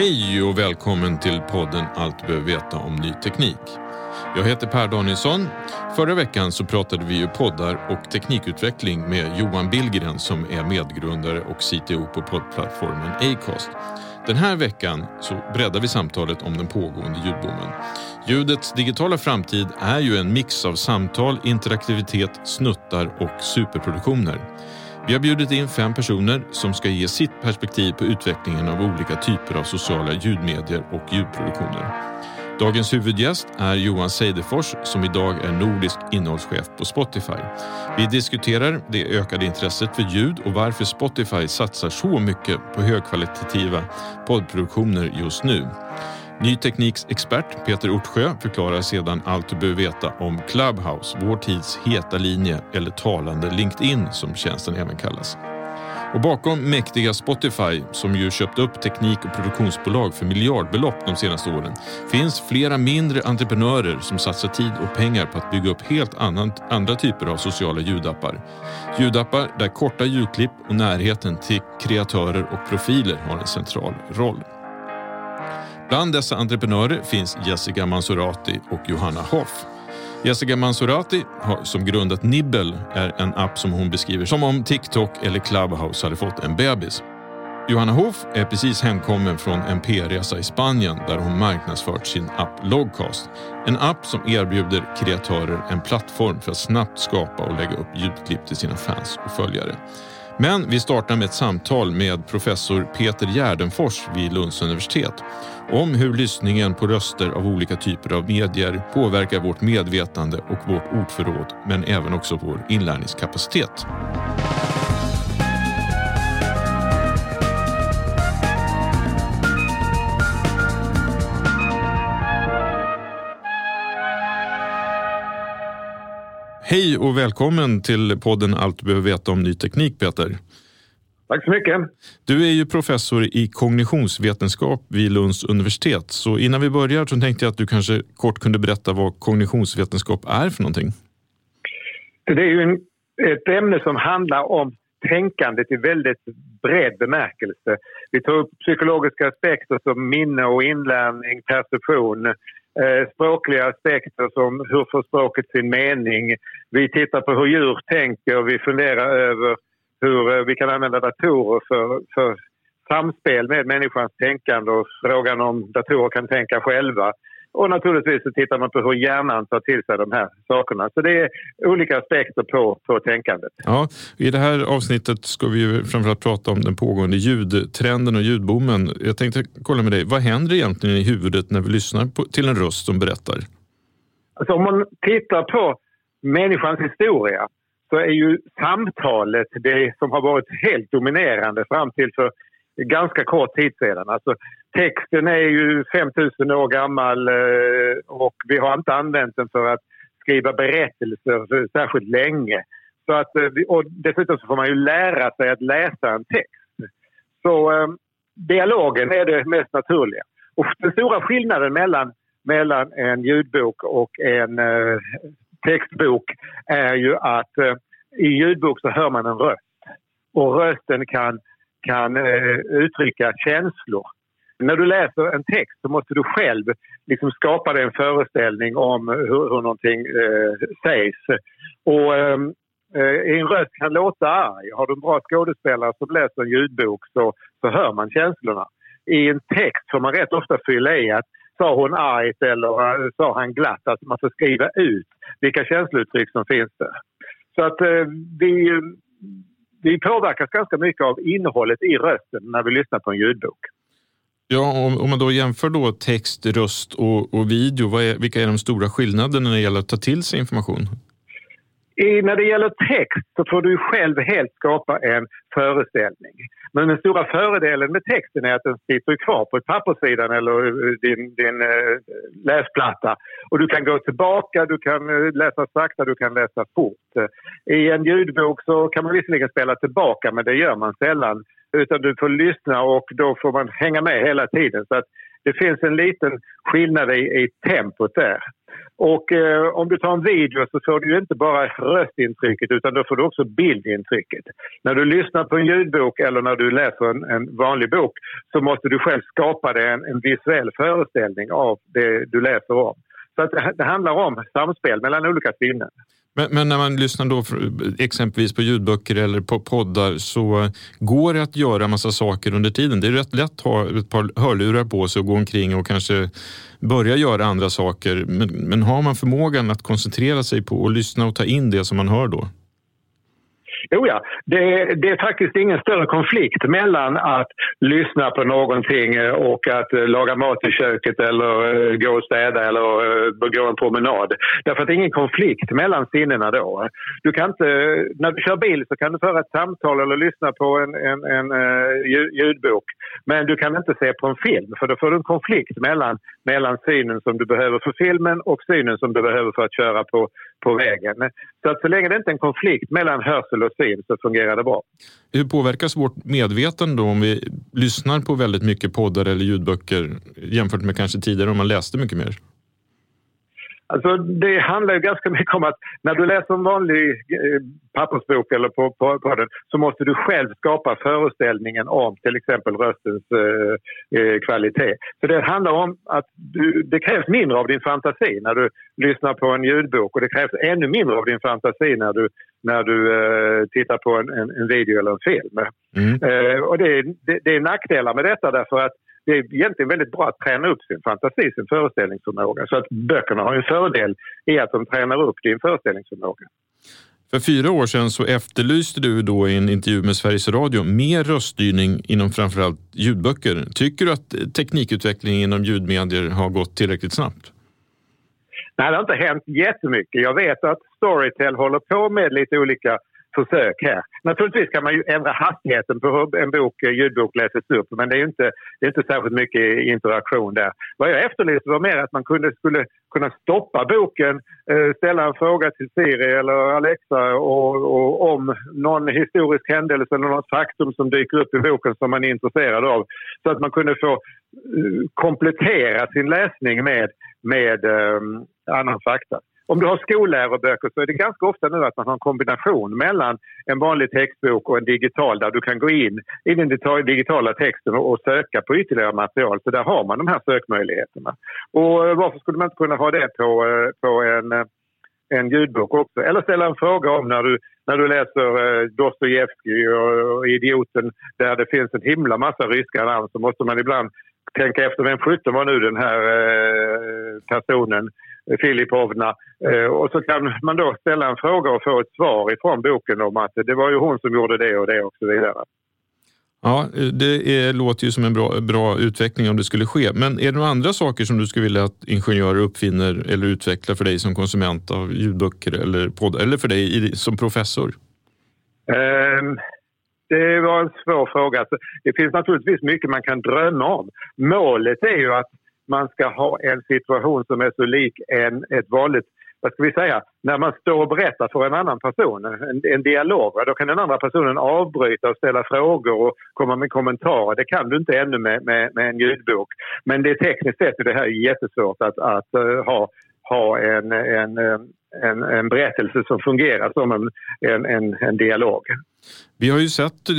Hej och välkommen till podden Allt du behöver veta om ny teknik. Jag heter Per Danielsson. Förra veckan så pratade vi ju poddar och teknikutveckling med Johan Billgren som är medgrundare och CTO på poddplattformen Acast. Den här veckan så breddar vi samtalet om den pågående ljudboomen. Ljudets digitala framtid är ju en mix av samtal, interaktivitet, snuttar och superproduktioner. Vi har bjudit in fem personer som ska ge sitt perspektiv på utvecklingen av olika typer av sociala ljudmedier och ljudproduktioner. Dagens huvudgäst är Johan Seidefors som idag är nordisk innehållschef på Spotify. Vi diskuterar det ökade intresset för ljud och varför Spotify satsar så mycket på högkvalitativa poddproduktioner just nu. Ny Tekniks expert Peter Ortsjö förklarar sedan allt du behöver veta om Clubhouse, vår tids heta linje eller talande LinkedIn som tjänsten även kallas. Och bakom mäktiga Spotify, som ju köpt upp teknik och produktionsbolag för miljardbelopp de senaste åren, finns flera mindre entreprenörer som satsar tid och pengar på att bygga upp helt annan, andra typer av sociala ljudappar. Ljudappar där korta ljudklipp och närheten till kreatörer och profiler har en central roll. Bland dessa entreprenörer finns Jessica Mansorati och Johanna Hoff. Jessica Mansorati, som grundat Nibbel, är en app som hon beskriver som om TikTok eller Clubhouse hade fått en bebis. Johanna Hoff är precis hemkommen från en PR-resa i Spanien där hon marknadsfört sin app Logcast. En app som erbjuder kreatörer en plattform för att snabbt skapa och lägga upp ljudklipp till sina fans och följare. Men vi startar med ett samtal med professor Peter Gärdenfors vid Lunds universitet om hur lyssningen på röster av olika typer av medier påverkar vårt medvetande och vårt ordförråd, men även också vår inlärningskapacitet. Hej och välkommen till podden Allt du behöver veta om ny teknik, Peter. Tack så mycket. Du är ju professor i kognitionsvetenskap vid Lunds universitet. Så innan vi börjar så tänkte jag att du kanske kort kunde berätta vad kognitionsvetenskap är för någonting. Det är ju en, ett ämne som handlar om tänkandet i väldigt bred bemärkelse. Vi tar upp psykologiska aspekter som minne och inlärning, perception, Eh, språkliga aspekter som hur får språket sin mening. Vi tittar på hur djur tänker, och vi funderar över hur eh, vi kan använda datorer för, för samspel med människans tänkande och frågan om datorer kan tänka själva. Och naturligtvis så tittar man på hur hjärnan tar till sig de här sakerna. Så det är olika aspekter på, på tänkandet. Ja, I det här avsnittet ska vi framförallt prata om den pågående ljudtrenden och ljudboomen. Jag tänkte kolla med dig, vad händer egentligen i huvudet när vi lyssnar på, till en röst som berättar? Alltså om man tittar på människans historia så är ju samtalet det som har varit helt dominerande fram till för ganska kort tid sedan. Alltså, texten är ju 5000 år gammal eh, och vi har inte använt den för att skriva berättelser särskilt länge. Så att, eh, och dessutom så får man ju lära sig att läsa en text. Så eh, dialogen är det mest naturliga. Och den stora skillnaden mellan, mellan en ljudbok och en eh, textbok är ju att eh, i ljudbok så hör man en röst. Och rösten kan, kan eh, uttrycka känslor. När du läser en text så måste du själv liksom skapa dig en föreställning om hur, hur någonting eh, sägs. Och ehm, eh, en röst kan låta arg. Har du en bra skådespelare som läser en ljudbok så, så hör man känslorna. I en text får man rätt ofta fylla i att sa hon argt eller eh, sa han glatt? Alltså man får skriva ut vilka känslouttryck som finns där. Så att eh, vi, vi påverkas ganska mycket av innehållet i rösten när vi lyssnar på en ljudbok. Ja, om, om man då jämför då text, röst och, och video, är, vilka är de stora skillnaderna när det gäller att ta till sig information? I, när det gäller text så får du själv helt skapa en föreställning. Men den stora fördelen med texten är att den sitter kvar på papperssidan eller eh, din, din äh, läsplatta. Och du kan gå tillbaka, du kan eh, läsa sakta, du kan läsa fort. I en ljudbok så kan man visserligen spela tillbaka men det gör man sällan. Utan du får lyssna och då får man hänga med hela tiden. Så att det finns en liten skillnad i, i tempot där. Och eh, om du tar en video så får du inte bara röstintrycket utan då får du också bildintrycket. När du lyssnar på en ljudbok eller när du läser en, en vanlig bok så måste du själv skapa dig en, en visuell föreställning av det du läser om. Så att det, det handlar om samspel mellan olika sinnen. Men, men, när man lyssnar då exempelvis på ljudböcker eller på poddar så går det att göra massa saker under tiden. Det är rätt lätt att ha ett par hörlurar på sig och gå omkring och kanske börja göra andra saker. Men, men har man förmågan att koncentrera sig på och lyssna och ta in det som man hör då? Jo ja, det, det, är faktiskt ingen större konflikt mellan att lyssna på någonting eh, och att eh, laga mat i köket eller eh, gå och städa eller gå en promenad. Därför att det är ingen konflikt mellan sinnena då. Du kan inte, när du kör bil så kan du föra ett samtal eller lyssna på en, en, en ljudbok. Men du kan inte se på en film för då får du en konflikt mellan, mellan synen som du behöver för filmen och synen som du behöver för att köra på, på vägen. Så att så länge det inte är en konflikt mellan hörsel och syn så fungerar det bra. Hur påverkas vårt medvetande då om vi lyssnar på väldigt mycket poddar eller ljudböcker jämfört med kanske tidigare om man läste mycket mer? Alltså, det handlar ju ganska mycket om att när du läser en vanlig eh, pappersbok eller på, på, på, den så måste du själv skapa föreställningen om till exempel röstens eh, eh, kvalitet. Så det handlar om att du, det krävs mindre av din fantasi när du lyssnar på en ljudbok och det krävs ännu mindre av din fantasi när du, när du eh, tittar på en, en, en, video eller en film. Mm. Eh, och det, det, det är nackdelar med detta därför att det är egentligen väldigt bra att träna upp sin fantasi, sin föreställningsförmåga. Så att böckerna har en fördel i att de tränar upp din föreställningsförmåga. För fyra år sedan så efterlyste du då i en intervju med Sveriges Radio mer röststyrning inom framförallt ljudböcker. Tycker du att teknikutvecklingen inom ljudmedier har gått tillräckligt snabbt? Nej, det har inte hänt jättemycket. Jag vet att Storytel håller på med lite olika försök här. Naturligtvis kan man ju ändra hastigheten på hur en bok, eh, ljudbok läses upp men det är inte, det är inte särskilt mycket interaktion där. Vad jag efterlyste var mer att man kunde, skulle kunna stoppa boken, eh, ställa en fråga till Siri eller Alexa och, och, om någon historisk händelse eller något faktum som dyker upp i boken som man är intresserad av. Så att man kunde få eh, komplettera sin läsning med, med um, annan fakta. Om du har skolläroböcker så är det ganska ofta nu att man har en kombination mellan en vanlig textbok och en digital där du kan gå in i den digitala texten och söka på ytterligare material. Så där har man de här sökmöjligheterna. Och eh, varför skulle man inte kunna ha det på, eh, på en, eh, en ljudbok också? Eller ställa en fråga om när du, när du läser Dostojevskij och Idioten där det finns en himla massa ryska namn så måste man ibland tänka efter vem sjutton var nu den här personen Filipovna. Eh, och så kan man då ställa en fråga och få ett svar ifrån boken om att det var ju hon som gjorde det och det och så vidare. Ja, det är, låter ju som en bra, bra utveckling om det skulle ske. Men är det några andra saker som du skulle vilja att ingenjörer uppfinner eller utvecklar för dig som konsument av ljudböcker eller podd eller för dig som professor? Um, det var en svår fråga. Alltså, det finns naturligtvis mycket man kan drömma om. Målet är ju att man ska ha en situation som är så lik en, ett vanligt vad ska vi säga, när man står och berättar för en annan person, en, en dialog, då kan den andra personen avbryta och ställa frågor och komma med kommentarer. Det kan du inte ännu med, med, med en ljudbok. Men det är tekniskt sett är det här jättesvårt att, att uh, ha, ha en, en, eh, en, en berättelse som fungerar som en, en, en, en dialog. Vi har ju sett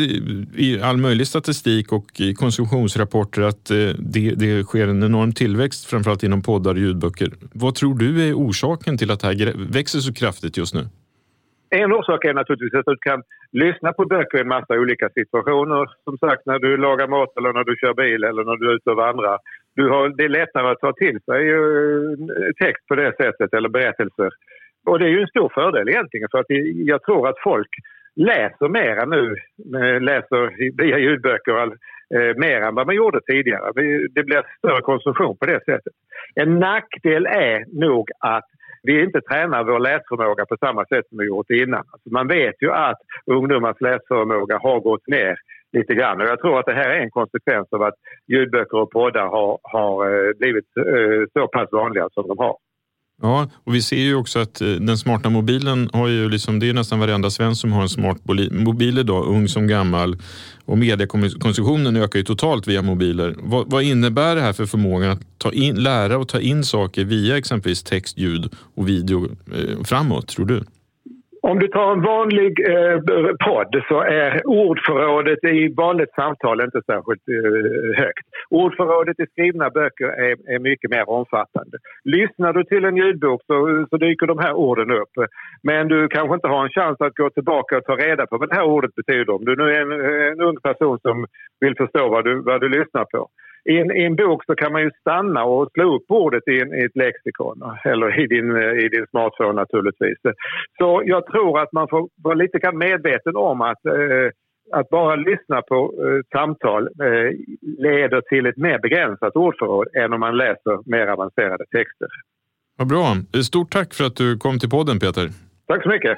i all möjlig statistik och i konsumtionsrapporter att eh, det, det sker en enorm tillväxt, framförallt inom poddar och ljudböcker. Vad tror du är orsaken till att det här växer så kraftigt just nu? En orsak är naturligtvis att du kan lyssna på böcker i en massa olika situationer. Som sagt, när du lagar mat eller när du kör bil eller när du är ute och vandrar. Du har, det är lättare att ta till sig eh, text på det sättet, eller berättelser. Och det är ju en stor fördel egentligen för att jag tror att folk läser mera nu, eh, läser via ljudböcker eh, mer än vad man gjorde tidigare. Det blir större konsumtion på det sättet. En nackdel är nog att vi inte tränar vår läsförmåga på samma sätt som vi gjort innan. Alltså man vet ju att ungdomars läsförmåga har gått ner lite grann och jag tror att det här är en konsekvens av att ljudböcker och poddar har, har eh, blivit eh, så pass vanliga som de har. Ja, och vi ser ju också att eh, den smarta mobilen har ju liksom, det är nästan varenda svensk som har en smart mobil idag, ung som gammal. Och mediekonsumtionen ökar ju totalt via mobiler. Vad, vad innebär det här för förmågan att ta in, lära och ta in saker via exempelvis text, ljud och video eh, framåt, tror du? Om du tar en vanlig eh, podd så är ordförrådet i vanligt samtal inte särskilt eh, högt. Ordförrådet i skrivna böcker är, är, mycket mer omfattande. Lyssnar du till en ljudbok så, så dyker de här orden upp. Men du kanske inte har en chans att gå tillbaka och ta reda på vad det här ordet betyder. Om du nu är en, eh, en ung person som vill förstå vad du, vad du lyssnar på. I en, I en, bok så kan man ju stanna och slå upp ordet i, en, i ett lexikon eller i din, i din smartphone naturligtvis. Så jag tror att man får vara lite medveten om att eh, att bara lyssna på eh, samtal eh, leder till ett mer begränsat ordförråd än om man läser mer avancerade texter. Vad bra. Stort tack för att du kom till podden Peter. Tack så mycket.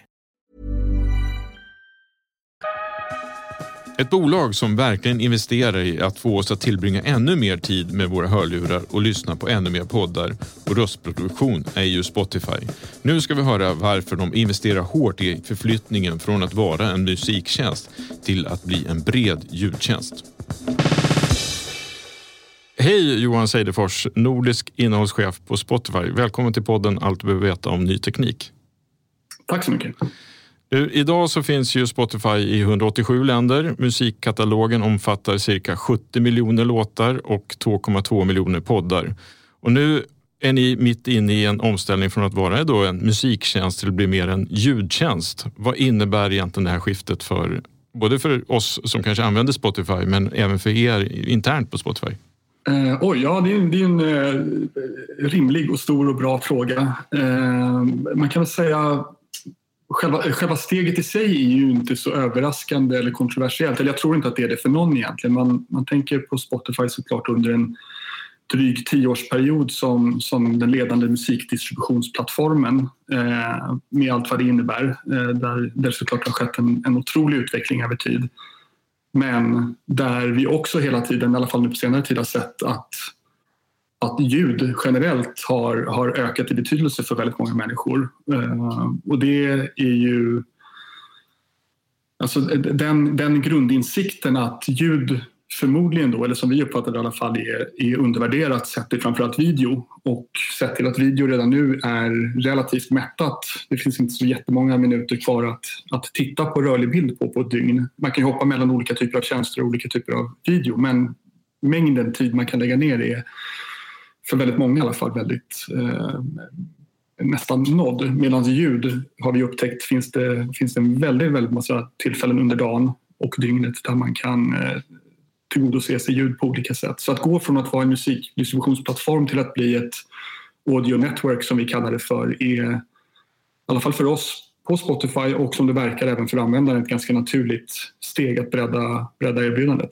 Ett bolag som verkligen investerar i att få oss att tillbringa ännu mer tid med våra hörlurar och lyssna på ännu mer poddar och röstproduktion är ju Spotify. Nu ska vi höra varför de investerar hårt i förflyttningen från att vara en musiktjänst till att bli en bred ljudtjänst. Hej Johan Seidefors, nordisk innehållschef på Spotify. Välkommen till podden Allt du behöver veta om ny teknik. Tack så mycket. Idag så finns ju Spotify i 187 länder. Musikkatalogen omfattar cirka 70 miljoner låtar och 2,2 miljoner poddar. Och nu är ni mitt inne i en omställning från att vara då en musiktjänst till att bli mer en ljudtjänst. Vad innebär egentligen det här skiftet för både för oss som kanske använder Spotify men även för er internt på Spotify? Eh, oj, ja det är, det är en eh, rimlig och stor och bra fråga. Eh, man kan väl säga Själva, själva steget i sig är ju inte så överraskande eller kontroversiellt. Eller jag tror inte att det är det för någon egentligen. Man, man tänker på Spotify såklart under en dryg tioårsperiod som, som den ledande musikdistributionsplattformen eh, med allt vad det innebär. Eh, där det såklart har skett en, en otrolig utveckling över tid. Men där vi också hela tiden, i alla fall nu på senare tid, har sett att, att ljud generellt har, har ökat i betydelse för väldigt många människor. Eh, och det är ju Alltså den, den grundinsikten att ljud förmodligen då, eller som vi uppfattar det i alla fall, är, är undervärderat sett till framförallt video. Och sett till att video redan nu är relativt mättat. Det finns inte så jättemånga minuter kvar att, att titta på rörlig bild på på ett dygn. Man kan hoppa mellan olika typer av tjänster och olika typer av video men mängden tid man kan lägga ner är för väldigt många i alla fall väldigt eh, nästan nådd. Medan ljud har vi upptäckt finns det, finns det en väldigt, väldigt massa tillfällen under dagen och dygnet där man kan eh, tillgodose sig ljud på olika sätt. Så att gå från att vara en musikdistributionsplattform till att bli ett audio network som vi kallar det för är i alla fall för oss på Spotify och som det verkar även för användaren ett ganska naturligt steg att bredda, bredda erbjudandet.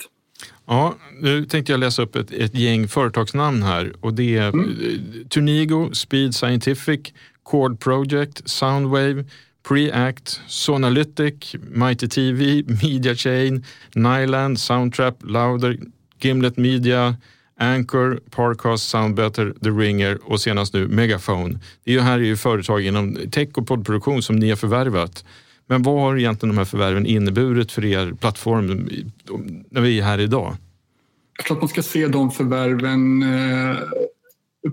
Ja, nu tänkte jag läsa upp ett, ett gäng företagsnamn här och det är mm. Turnigo, Speed Scientific, Chord Project, Soundwave, Preact, Sonalytic, Mighty TV, Media Chain, Nyland, Soundtrap, Louder, Gimlet Media, Anchor, Parcast, Soundbetter, The Ringer och senast nu Megaphone. Det här är ju företag inom tech och poddproduktion som ni har förvärvat. Men vad har egentligen de här förvärven inneburit för er plattform när vi är här idag? Jag tror att man ska se de förvärven eh,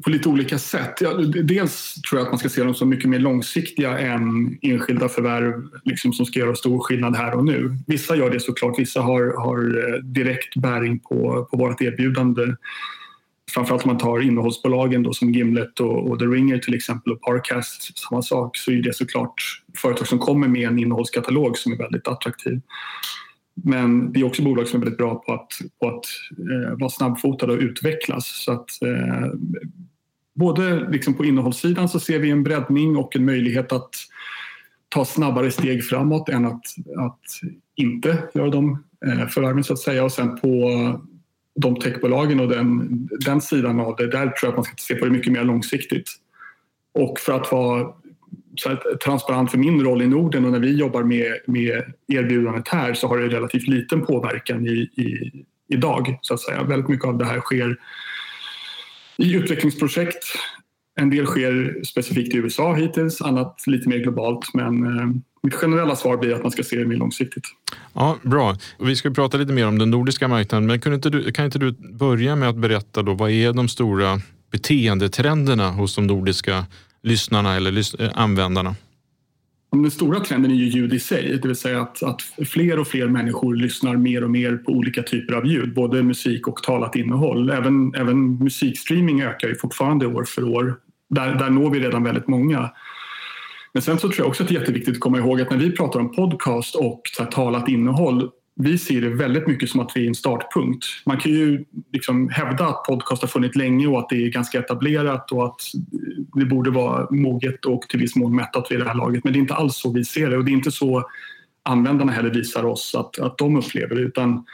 på lite olika sätt. Dels tror jag att man ska se dem som mycket mer långsiktiga än enskilda förvärv liksom, som ska göra stor skillnad här och nu. Vissa gör det såklart, vissa har, har eh, direkt bäring på, på vårt erbjudande. Framförallt om man tar innehållsbolagen då, som Gimlet och, och The Ringer till exempel och Parcast, samma sak, så är det såklart företag som kommer med en innehållskatalog som är väldigt attraktiv. Men det är också bolag som är väldigt bra på att, på att eh, vara snabbfotade och utvecklas. Så att, eh, både liksom på innehållssidan så ser vi en breddning och en möjlighet att ta snabbare steg framåt än att, att inte göra de eh, förvärven så att säga. Och sen på de techbolagen och den, den sidan av det, där tror jag att man ska se på det mycket mer långsiktigt. Och för att vara så transparent för min roll i Norden och när vi jobbar med, med erbjudandet här så har det relativt liten påverkan i, i, idag. Så att säga. Väldigt mycket av det här sker i utvecklingsprojekt. En del sker specifikt i USA hittills, annat lite mer globalt. Men eh, mitt generella svar blir att man ska se det mer långsiktigt. Ja, Bra. Vi ska prata lite mer om den nordiska marknaden, men kan inte du, kan inte du börja med att berätta då, vad är de stora beteendetrenderna hos de nordiska lyssnarna eller eh, användarna? Den stora trenden är ju ljud i sig, det vill säga att, att fler och fler människor lyssnar mer och mer på olika typer av ljud, både musik och talat innehåll. Även, även musikstreaming ökar ju fortfarande år för år. Där, där når vi redan väldigt många. Men sen så tror jag också att det är jätteviktigt att komma ihåg att när vi pratar om podcast och så här, talat innehåll vi ser det väldigt mycket som att vi är en startpunkt. Man kan ju liksom hävda att podcast har funnits länge och att det är ganska etablerat och att det borde vara moget och till viss mån mättat vid det här laget. Men det är inte alls så vi ser det och det är inte så användarna heller visar oss att, att de upplever det. Utan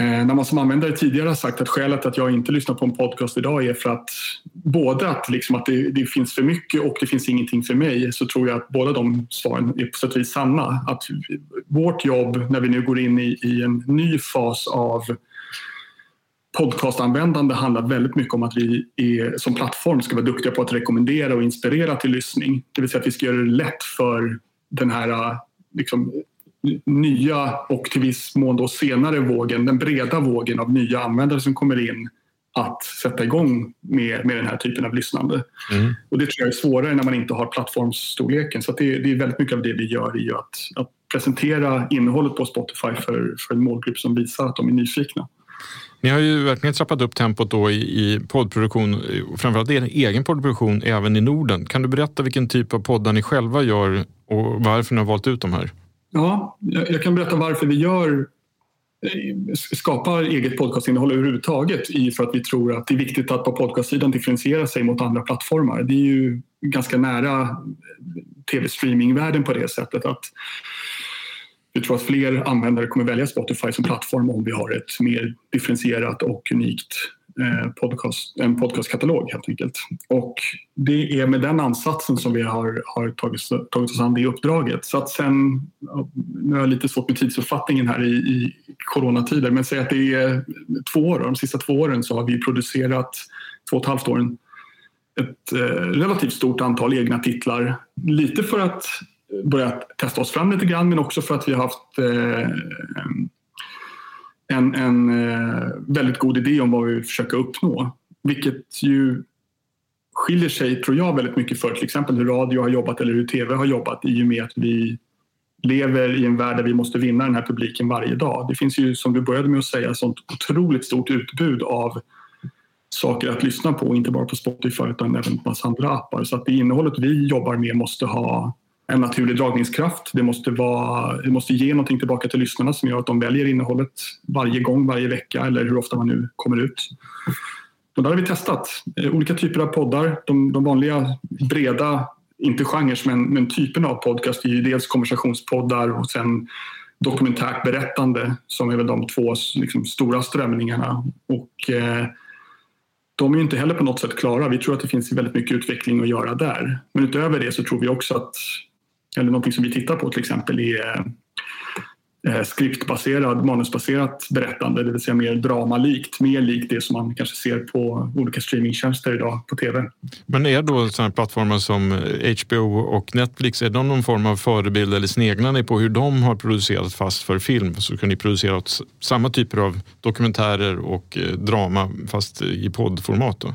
Eh, när man som användare tidigare har sagt att skälet att jag inte lyssnar på en podcast idag är för att både att, liksom att det, det, finns för mycket och det finns ingenting för mig så tror jag att båda de svaren är på sätt och vis sanna. Att vårt jobb när vi nu går in i, i en ny fas av podcastanvändande handlar väldigt mycket om att vi är, som plattform ska vara duktiga på att rekommendera och inspirera till lyssning. Det vill säga att vi ska göra det lätt för den här liksom, nya och till viss mån då senare vågen, den breda vågen av nya användare som kommer in att sätta igång med, med den här typen av lyssnande. Mm. Och det tror jag är svårare när man inte har plattformsstorleken. Så det, det, är väldigt mycket av det vi gör i att, att presentera innehållet på Spotify för, för en målgrupp som visar att de är nyfikna. Ni har ju verkligen trappat upp tempot då i, i poddproduktion, framförallt er egen poddproduktion även i Norden. Kan du berätta vilken typ av poddar ni själva gör och varför ni har valt ut de här? Ja, jag kan berätta varför vi gör eh, skapar eget podcastinnehåll överhuvudtaget i för att vi tror att det är viktigt att på podcastsidan differentiera sig mot andra plattformar. Det är ju ganska nära eh, tv-streamingvärlden på det sättet att vi tror att fler användare kommer välja Spotify som plattform om vi har ett mer differentierat och unikt Eh, podcast, en podcastkatalog helt enkelt. Och det är med den ansatsen som vi har, har tagit, tagit oss an det uppdraget. Så att sen, nu har jag lite svårt med tidsuppfattningen här i, i coronatider, men säg att det är två år, de sista två åren så har vi producerat, två och ett halvt åren, ett eh, relativt stort antal egna titlar. Lite för att börja testa oss fram lite grann men också för att vi har haft eh, en, en eh, väldigt god idé om vad vi vill försöka uppnå. Vilket ju skiljer sig, tror jag, väldigt mycket för till exempel hur radio har jobbat eller hur tv har jobbat i och med att vi lever i en värld där vi måste vinna den här publiken varje dag. Det finns ju, som du började med att säga, sånt otroligt stort utbud av saker att lyssna på, inte bara på Spotify utan även på massa andra appar. Så att det innehållet vi jobbar med måste ha en naturlig dragningskraft. Det måste, vara, det måste ge någonting tillbaka till lyssnarna som gör att de väljer innehållet varje gång, varje vecka eller hur ofta man nu kommer ut. Och där har vi testat eh, olika typer av poddar. De, de vanliga breda, inte genrer, men, men typen av podcast är ju dels konversationspoddar och sen dokumentärt berättande som är väl de två liksom, stora strömningarna. Och, eh, de är inte heller på något sätt klara. Vi tror att det finns väldigt mycket utveckling att göra där. Men utöver det så tror vi också att eller någonting som vi tittar på till exempel är eh, eh, skriptbaserad, manusbaserat berättande, det vill säga mer dramalikt, mer likt det som man kanske ser på olika streamingtjänster idag på tv. Men är då sådana plattformar som eh, HBO och Netflix, är de någon form av förebild eller sneglar ni på hur de har producerat fast för film? Så kan ni producera samma typer av dokumentärer och drama fast i poddformat då?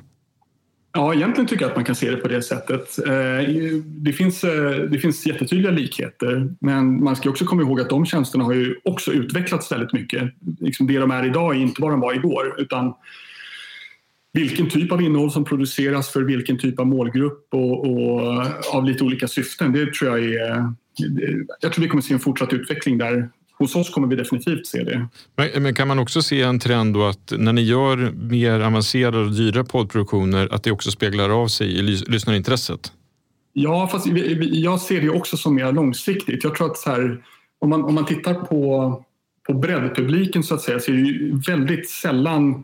Ja, egentligen tycker jag att man kan se det på det sättet. Eh, det finns, eh, det finns jättetydliga likheter men man ska också komma ihåg att de tjänsterna har ju också utvecklats väldigt mycket. Liksom det de är idag är inte vad de var igår utan vilken typ av innehåll som produceras för vilken typ av målgrupp och, och av lite olika syften. Det tror jag är... Jag tror vi kommer se en fortsatt utveckling där hos oss kommer vi definitivt se det. Men, men, kan man också se en trend då att när ni gör mer avancerade och dyra poddproduktioner att det också speglar av sig i lyssnarintresset? Ja, fast jag ser det också som mer långsiktigt. Jag tror att så här, om, man, om man tittar på, på breddpubliken så att säga så är det väldigt sällan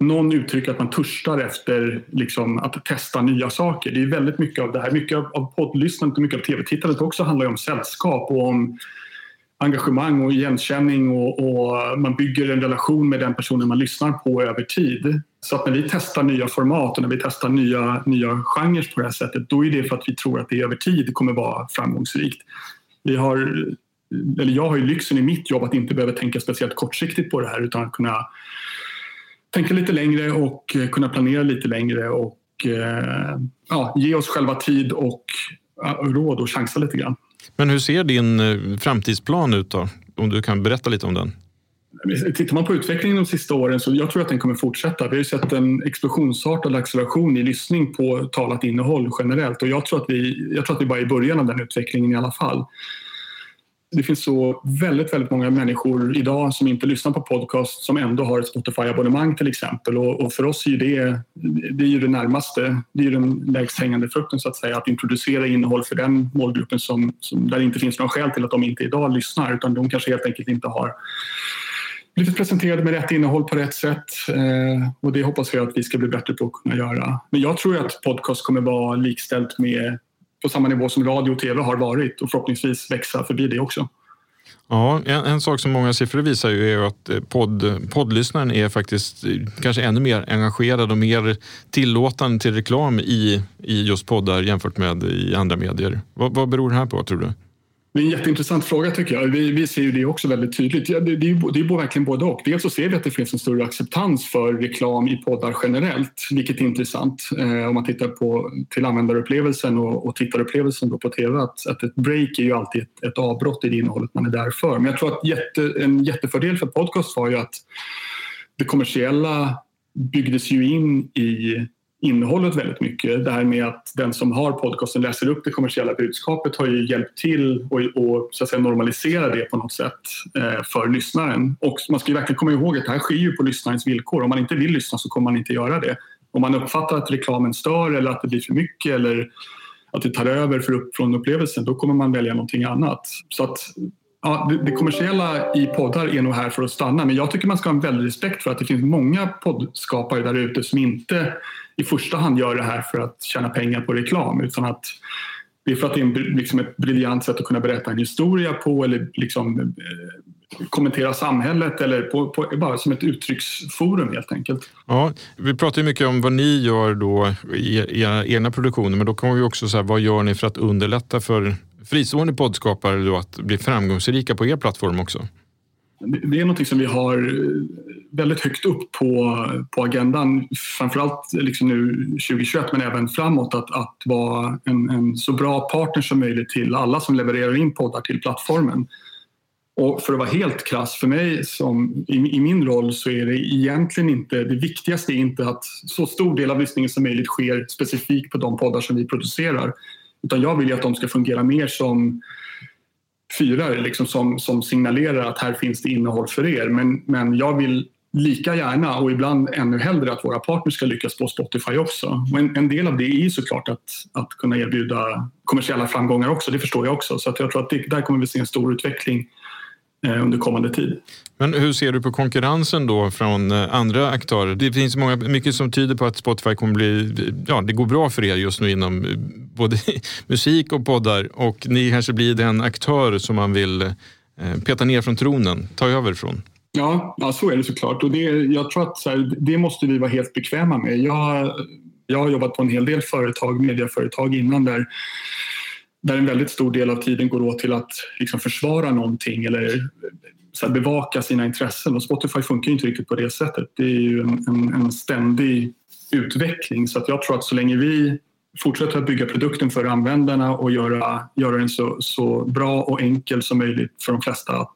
någon uttrycker att man törstar efter liksom, att testa nya saker. Det är väldigt mycket av det här. Mycket av poddlyssnandet och mycket av tv-tittandet också handlar om sällskap och om engagemang och igenkänning och, och, man bygger en relation med den personen man lyssnar på över tid. Så att när vi testar nya format och när vi testar nya, nya genrer på det här sättet då är det för att vi tror att det över tid kommer vara framgångsrikt. Vi har, eller jag har ju lyxen i mitt jobb att inte behöva tänka speciellt kortsiktigt på det här utan att kunna tänka lite längre och kunna planera lite längre och eh, ja, ge oss själva tid och eh, råd och chansa lite grann. Men hur ser din eh, framtidsplan ut då? Om du kan berätta lite om den. Tittar man på utvecklingen de sista åren så jag tror att den kommer fortsätta. Vi har ju sett en explosionsartad acceleration i lyssning på talat innehåll generellt och jag tror att vi, jag tror att vi bara är i början av den utvecklingen i alla fall det finns så väldigt, väldigt många människor idag som inte lyssnar på podcast som ändå har ett Spotify-abonnemang till exempel. Och, och, för oss är det, det är ju det närmaste, det är ju den lägst hängande frukten så att säga, att introducera innehåll för den målgruppen som, som, där det inte finns någon skäl till att de inte idag lyssnar utan de kanske helt enkelt inte har blivit presenterade med rätt innehåll på rätt sätt. Eh, och det hoppas jag att vi ska bli bättre på att kunna göra. Men jag tror att podcast kommer vara likställt med på samma nivå som radio och tv har varit och förhoppningsvis växa förbi det också. Ja, en, en, sak som många siffror visar ju är att eh, podd, poddlyssnaren är faktiskt eh, kanske ännu mer engagerad och mer tillåtande till reklam i, i just poddar jämfört med i andra medier. Vad, vad beror det här på tror du? Det är en jätteintressant fråga tycker jag. Vi, vi ser ju det också väldigt tydligt. Ja, det, det, är, det är verkligen både och. Dels så ser vi att det finns en större acceptans för reklam i poddar generellt, vilket är intressant eh, om man tittar på till användarupplevelsen och, och tittarupplevelsen då på tv. Att, att ett break är ju alltid ett, ett avbrott i det innehållet man är där för. Men jag tror att jätte, en jättefördel för podcast var ju att det kommersiella byggdes ju in i innehållet väldigt mycket. Det här med att den som har podcasten läser upp det kommersiella budskapet har ju hjälpt till att så att säga, normalisera det på något sätt eh, för lyssnaren. Och man ska ju verkligen komma ihåg att det här sker ju på lyssnarens villkor. Om man inte vill lyssna så kommer man inte göra det. Om man uppfattar att reklamen stör eller att det blir för mycket eller att det tar över för upp från upplevelsen, då kommer man välja någonting annat. Så att Ja, det, det, kommersiella i poddar är nog här för att stanna men jag tycker man ska ha en väldig respekt för att det finns många poddskapare där ute som inte i första hand gör det här för att tjäna pengar på reklam utan att det är för att det är en, liksom ett briljant sätt att kunna berätta en historia på eller liksom, eh, kommentera samhället eller på, på, bara som ett uttrycksforum helt enkelt. Ja, vi pratar ju mycket om vad ni gör då i era egna produktioner men då kommer vi också säga vad gör ni för att underlätta för fristående poddskapare då att bli framgångsrika på er plattform också? Det är något som vi har eh, väldigt högt upp på, på agendan, framförallt liksom nu 2021 men även framåt, att, att vara en, en så bra partner som möjligt till alla som levererar in poddar till plattformen. Och för att vara helt krass, för mig som, i, i, min roll så är det egentligen inte, det viktigaste är inte att så stor del av lyssningen som möjligt sker specifikt på de poddar som vi producerar. Utan jag vill ju att de ska fungera mer som fyrar liksom som, som signalerar att här finns det innehåll för er. Men, men jag vill lika gärna och ibland ännu hellre att våra partners ska lyckas på Spotify också. Och en, en del av det är ju såklart att, att kunna erbjuda kommersiella framgångar också, det förstår jag också. Så att jag tror att det, där kommer vi se en stor utveckling under kommande tid. Men hur ser du på konkurrensen då från eh, andra aktörer? Det finns många, mycket som tyder på att Spotify kommer bli, ja det går bra för er just nu inom eh, både musik och poddar och ni kanske blir den aktör som man vill peta ner från tronen, ta över från. Ja, ja så är det såklart och det, jag tror att här, det måste vi vara helt bekväma med. Jag, jag har jobbat på en hel del företag, medieföretag innan där där en väldigt stor del av tiden går åt till att liksom försvara någonting eller eh, så bevaka sina intressen. Och Spotify funkar inte riktigt på det sättet. Det är ju en, en, en ständig utveckling. Så att jag tror att så länge vi fortsätter att bygga produkten för användarna och göra, göra den så, så bra och enkel som möjligt för de flesta att,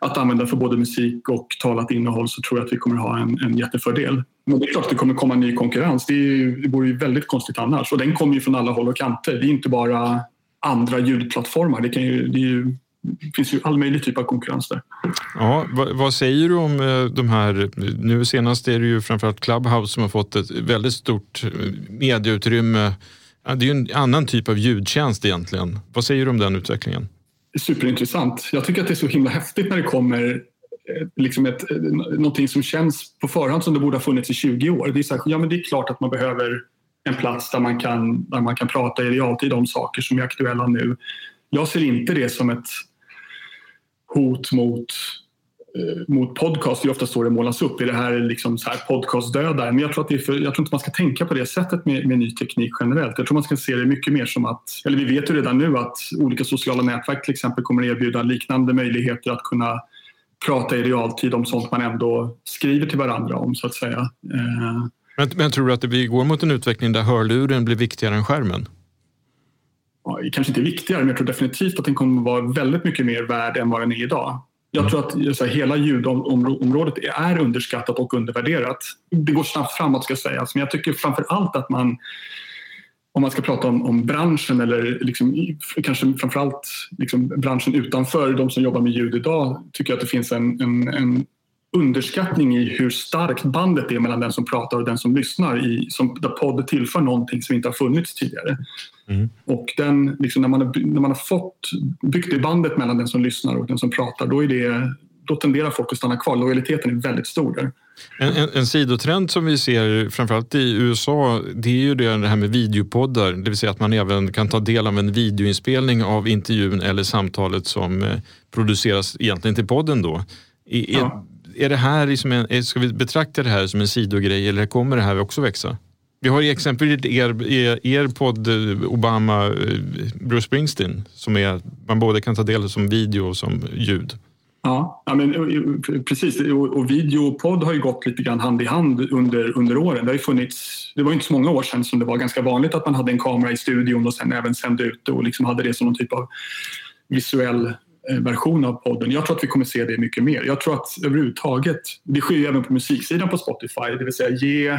att använda för både musik och talat innehåll så tror jag att vi kommer ha en, en jättefördel. Men det är klart att det kommer komma ny konkurrens. Det, är, det vore ju väldigt konstigt annars. Och den kommer ju från alla håll och kanter. Det är inte bara andra ljudplattformar. Det, ju, det, ju, det finns ju all möjlig typ av konkurrens där. Ja, vad, vad, säger du om eh, de här... Nu senast är det ju framförallt Clubhouse som har fått ett väldigt stort eh, medieutrymme. Det är ju en annan typ av ljudtjänst egentligen. Vad säger du om den utvecklingen? Superintressant. Jag tycker att det är så himla häftigt när det kommer Eh, liksom ett, eh, någonting som känns på förhand som det borde ha funnits i 20 år. Det är, så här, ja, men det är klart att man behöver en plats där man, kan, där man kan prata i realtid om saker som är aktuella nu. Jag ser inte det som ett hot mot, eh, mot podcast. Det är ofta så det målas upp. Är det här liksom så här podcastdödare? Men jag tror, att det är för, jag tror inte man ska tänka på det sättet med, med ny teknik generellt. Jag tror man ska se det mycket mer som att, eller vi vet ju redan nu att olika sociala nätverk till exempel kommer erbjuda liknande möjligheter att kunna prata i realtid om sånt man ändå skriver till varandra om så att säga. Eh, men, men tror du att vi går mot en utveckling där hörluren blir viktigare än skärmen? Ja, kanske inte viktigare, men jag tror definitivt att den kommer vara väldigt mycket mer värd än vad den är idag. Jag tror att här, hela ljudområdet är underskattat och undervärderat. Det går snabbt framåt ska sägas, men jag tycker framför allt att man om man ska prata om, om branschen eller liksom, kanske framförallt liksom branschen utanför, de som jobbar med ljud idag, tycker jag att det finns en, en, en underskattning i hur starkt bandet är mellan den som pratar och den som lyssnar. I, som, där podd tillför någonting som inte har funnits tidigare. Mm. Och den, liksom, när, man har, när man har fått byggt det bandet mellan den som lyssnar och den som pratar, då är det då tenderar folk att stanna kvar. Lojaliteten är väldigt stor där. En, en, en sidotrend som vi ser framförallt i USA det är ju det här med videopoddar. Det vill säga att man även kan ta del av en videoinspelning av intervjun eller samtalet som eh, produceras egentligen till podden. Då. Är, ja. är, är det här liksom en, ska vi betrakta det här som en sidogrej eller kommer det här också växa? Vi har exempelvis er, er, er podd Obama Bruce Springsteen som är, man både kan ta del av som video och som ljud. Ja, ja men, eh, eh, precis. Och, video och podd har ju gått lite grann hand i hand under, under åren. Det, har funnits, det var inte så många år sedan som det var ganska vanligt att man hade en kamera i studion och sen även sände ut det och liksom hade det som någon typ av visuell eh, version av podden. Jag tror att vi kommer se det mycket mer. Jag tror att överhuvudtaget, det sker ju även på musiksidan på Spotify, det vill säga ge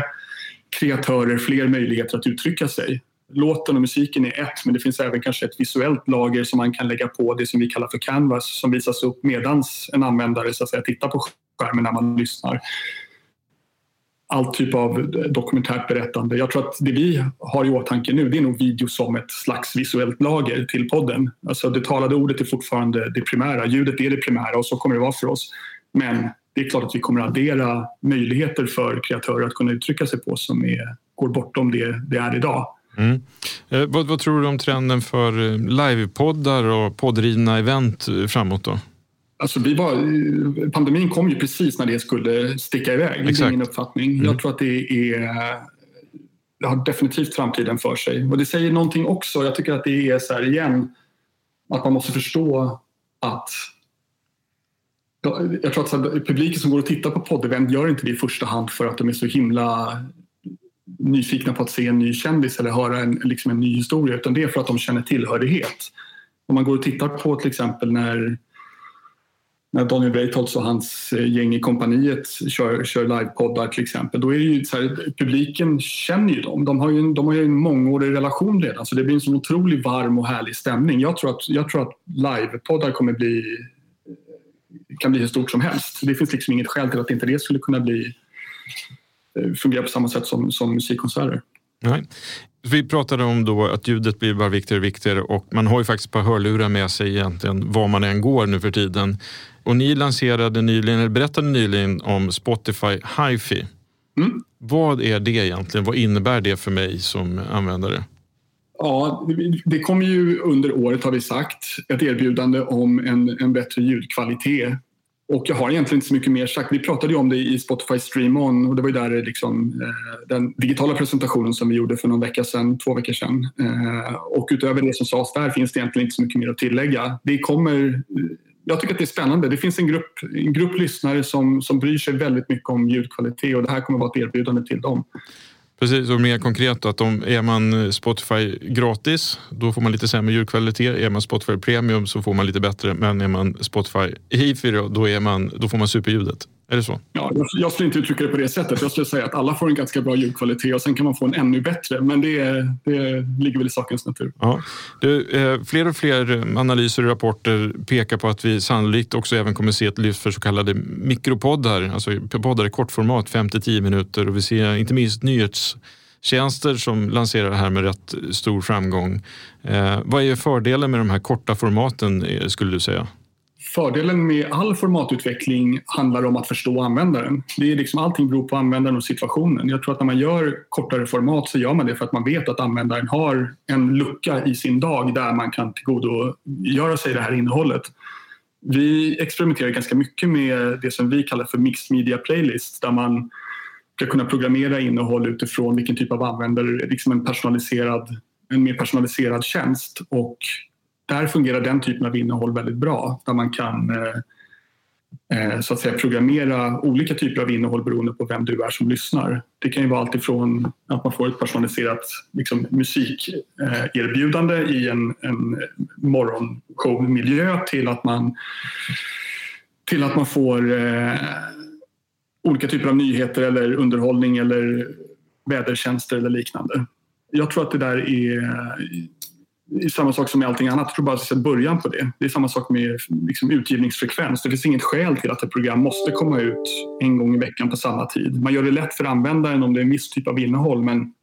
kreatörer fler möjligheter att uttrycka sig låten och musiken är ett men det finns även kanske ett visuellt lager som man kan lägga på det som vi kallar för canvas som visas upp medans en användare så att säga, tittar på skärmen när man lyssnar. All typ av dokumentärt berättande. Jag tror att det vi har i åtanke nu det är nog video som ett slags visuellt lager till podden. Alltså det talade ordet är fortfarande det primära, ljudet är det primära och så kommer det vara för oss. Men det är klart att vi kommer att addera möjligheter för kreatörer att kunna uttrycka sig på som är, går bortom det det är idag. Mm. Eh, vad, vad, tror du om trenden för eh, livepoddar och poddrivna event eh, framåt då? Alltså vi var, eh, pandemin kom ju precis när det skulle sticka iväg. Det är min uppfattning. Mm. Jag tror att det är det har definitivt framtiden för sig. Och det säger någonting också. Jag tycker att det är så här igen att man måste förstå att jag tror att publiken som går och tittar på poddevent gör inte det i första hand för att de är så himla nyfikna på att se en ny kändis eller höra en, liksom en ny historia utan det är för att de känner tillhörighet. Om man går och tittar på till exempel när, när Daniel Breitholtz och hans eh, gäng i kompaniet kör, kör livepoddar till exempel, då är det ju så här, publiken känner ju dem. De har ju, en, de har ju en mångårig relation redan så det blir en så otroligt varm och härlig stämning. Jag tror att, jag tror att livepoddar kommer bli kan bli hur stort som helst. Det finns liksom inget skäl till att inte det skulle kunna bli fungerar på samma sätt som, som musikkonserter. Nej. Vi pratade om då att ljudet blir bara viktigare och viktigare och man har ju faktiskt par hörlurar med sig egentligen var man än går nu för tiden. Och ni lanserade nyligen, eller berättade nyligen om Spotify HiFi. Mm. Vad är det egentligen? Vad innebär det för mig som användare? Ja, det kommer ju under året har vi sagt ett erbjudande om en, en bättre ljudkvalitet och jag har egentligen inte så mycket mer sagt. Vi pratade ju om det i Spotify Stream On och det var ju där liksom, eh, den digitala presentationen som vi gjorde för någon vecka sedan, två veckor sedan. Eh, och utöver det som sades där finns det egentligen inte så mycket mer att tillägga. Det kommer, eh, jag tycker att det är spännande. Det finns en grupp, en grupp lyssnare som, som bryr sig väldigt mycket om ljudkvalitet och det här kommer att vara ett erbjudande till dem. Precis, och mer konkret att om är man Spotify gratis, då får man lite sämre ljudkvalitet. Är man Spotify Premium så får man lite bättre, men är man Spotify Hifi då, då, är man, då får man superljudet. Är det så? Ja, jag skulle inte uttrycka det på det sättet. Jag skulle säga att alla får en ganska bra ljudkvalitet och sen kan man få en ännu bättre. Men det, det ligger väl i sakens natur. Ja. Du, eh, fler och fler analyser och rapporter pekar på att vi sannolikt också även kommer se ett lyft för så kallade mikropoddar, alltså poddar i kortformat, 5-10 minuter. Och vi ser inte minst nyhetstjänster som lanserar det här med rätt stor framgång. Eh, vad är fördelen med de här korta formaten eh, skulle du säga? Fördelen med all formatutveckling handlar om att förstå användaren. Det är liksom, allting beror på användaren och situationen. Jag tror att när man gör kortare format så gör man det för att man vet att användaren har en lucka i sin dag där man kan tillgodogöra sig det här innehållet. Vi experimenterar ganska mycket med det som vi kallar för mixed media playlist där man ska kunna programmera innehåll utifrån vilken typ av användare, liksom en personaliserad en mer personaliserad tjänst och där fungerar den typen av innehåll väldigt bra där man kan eh, eh, så att säga programmera olika typer av innehåll beroende på vem du är som lyssnar. Det kan ju vara alltifrån att man får ett personaliserat liksom, musikerbjudande i en, en morgonshowmiljö till att man till att man får eh, olika typer av nyheter eller underhållning eller vädertjänster eller liknande. Jag tror att det där är samma sak som med allting annat. Jag tror bara att jag början på det. Det är samma sak med liksom, utgivningsfrekvens. Det finns inget skäl till att ett program måste komma ut en gång i veckan på samma tid. Man gör det lätt för användaren om det är en viss typ av innehåll men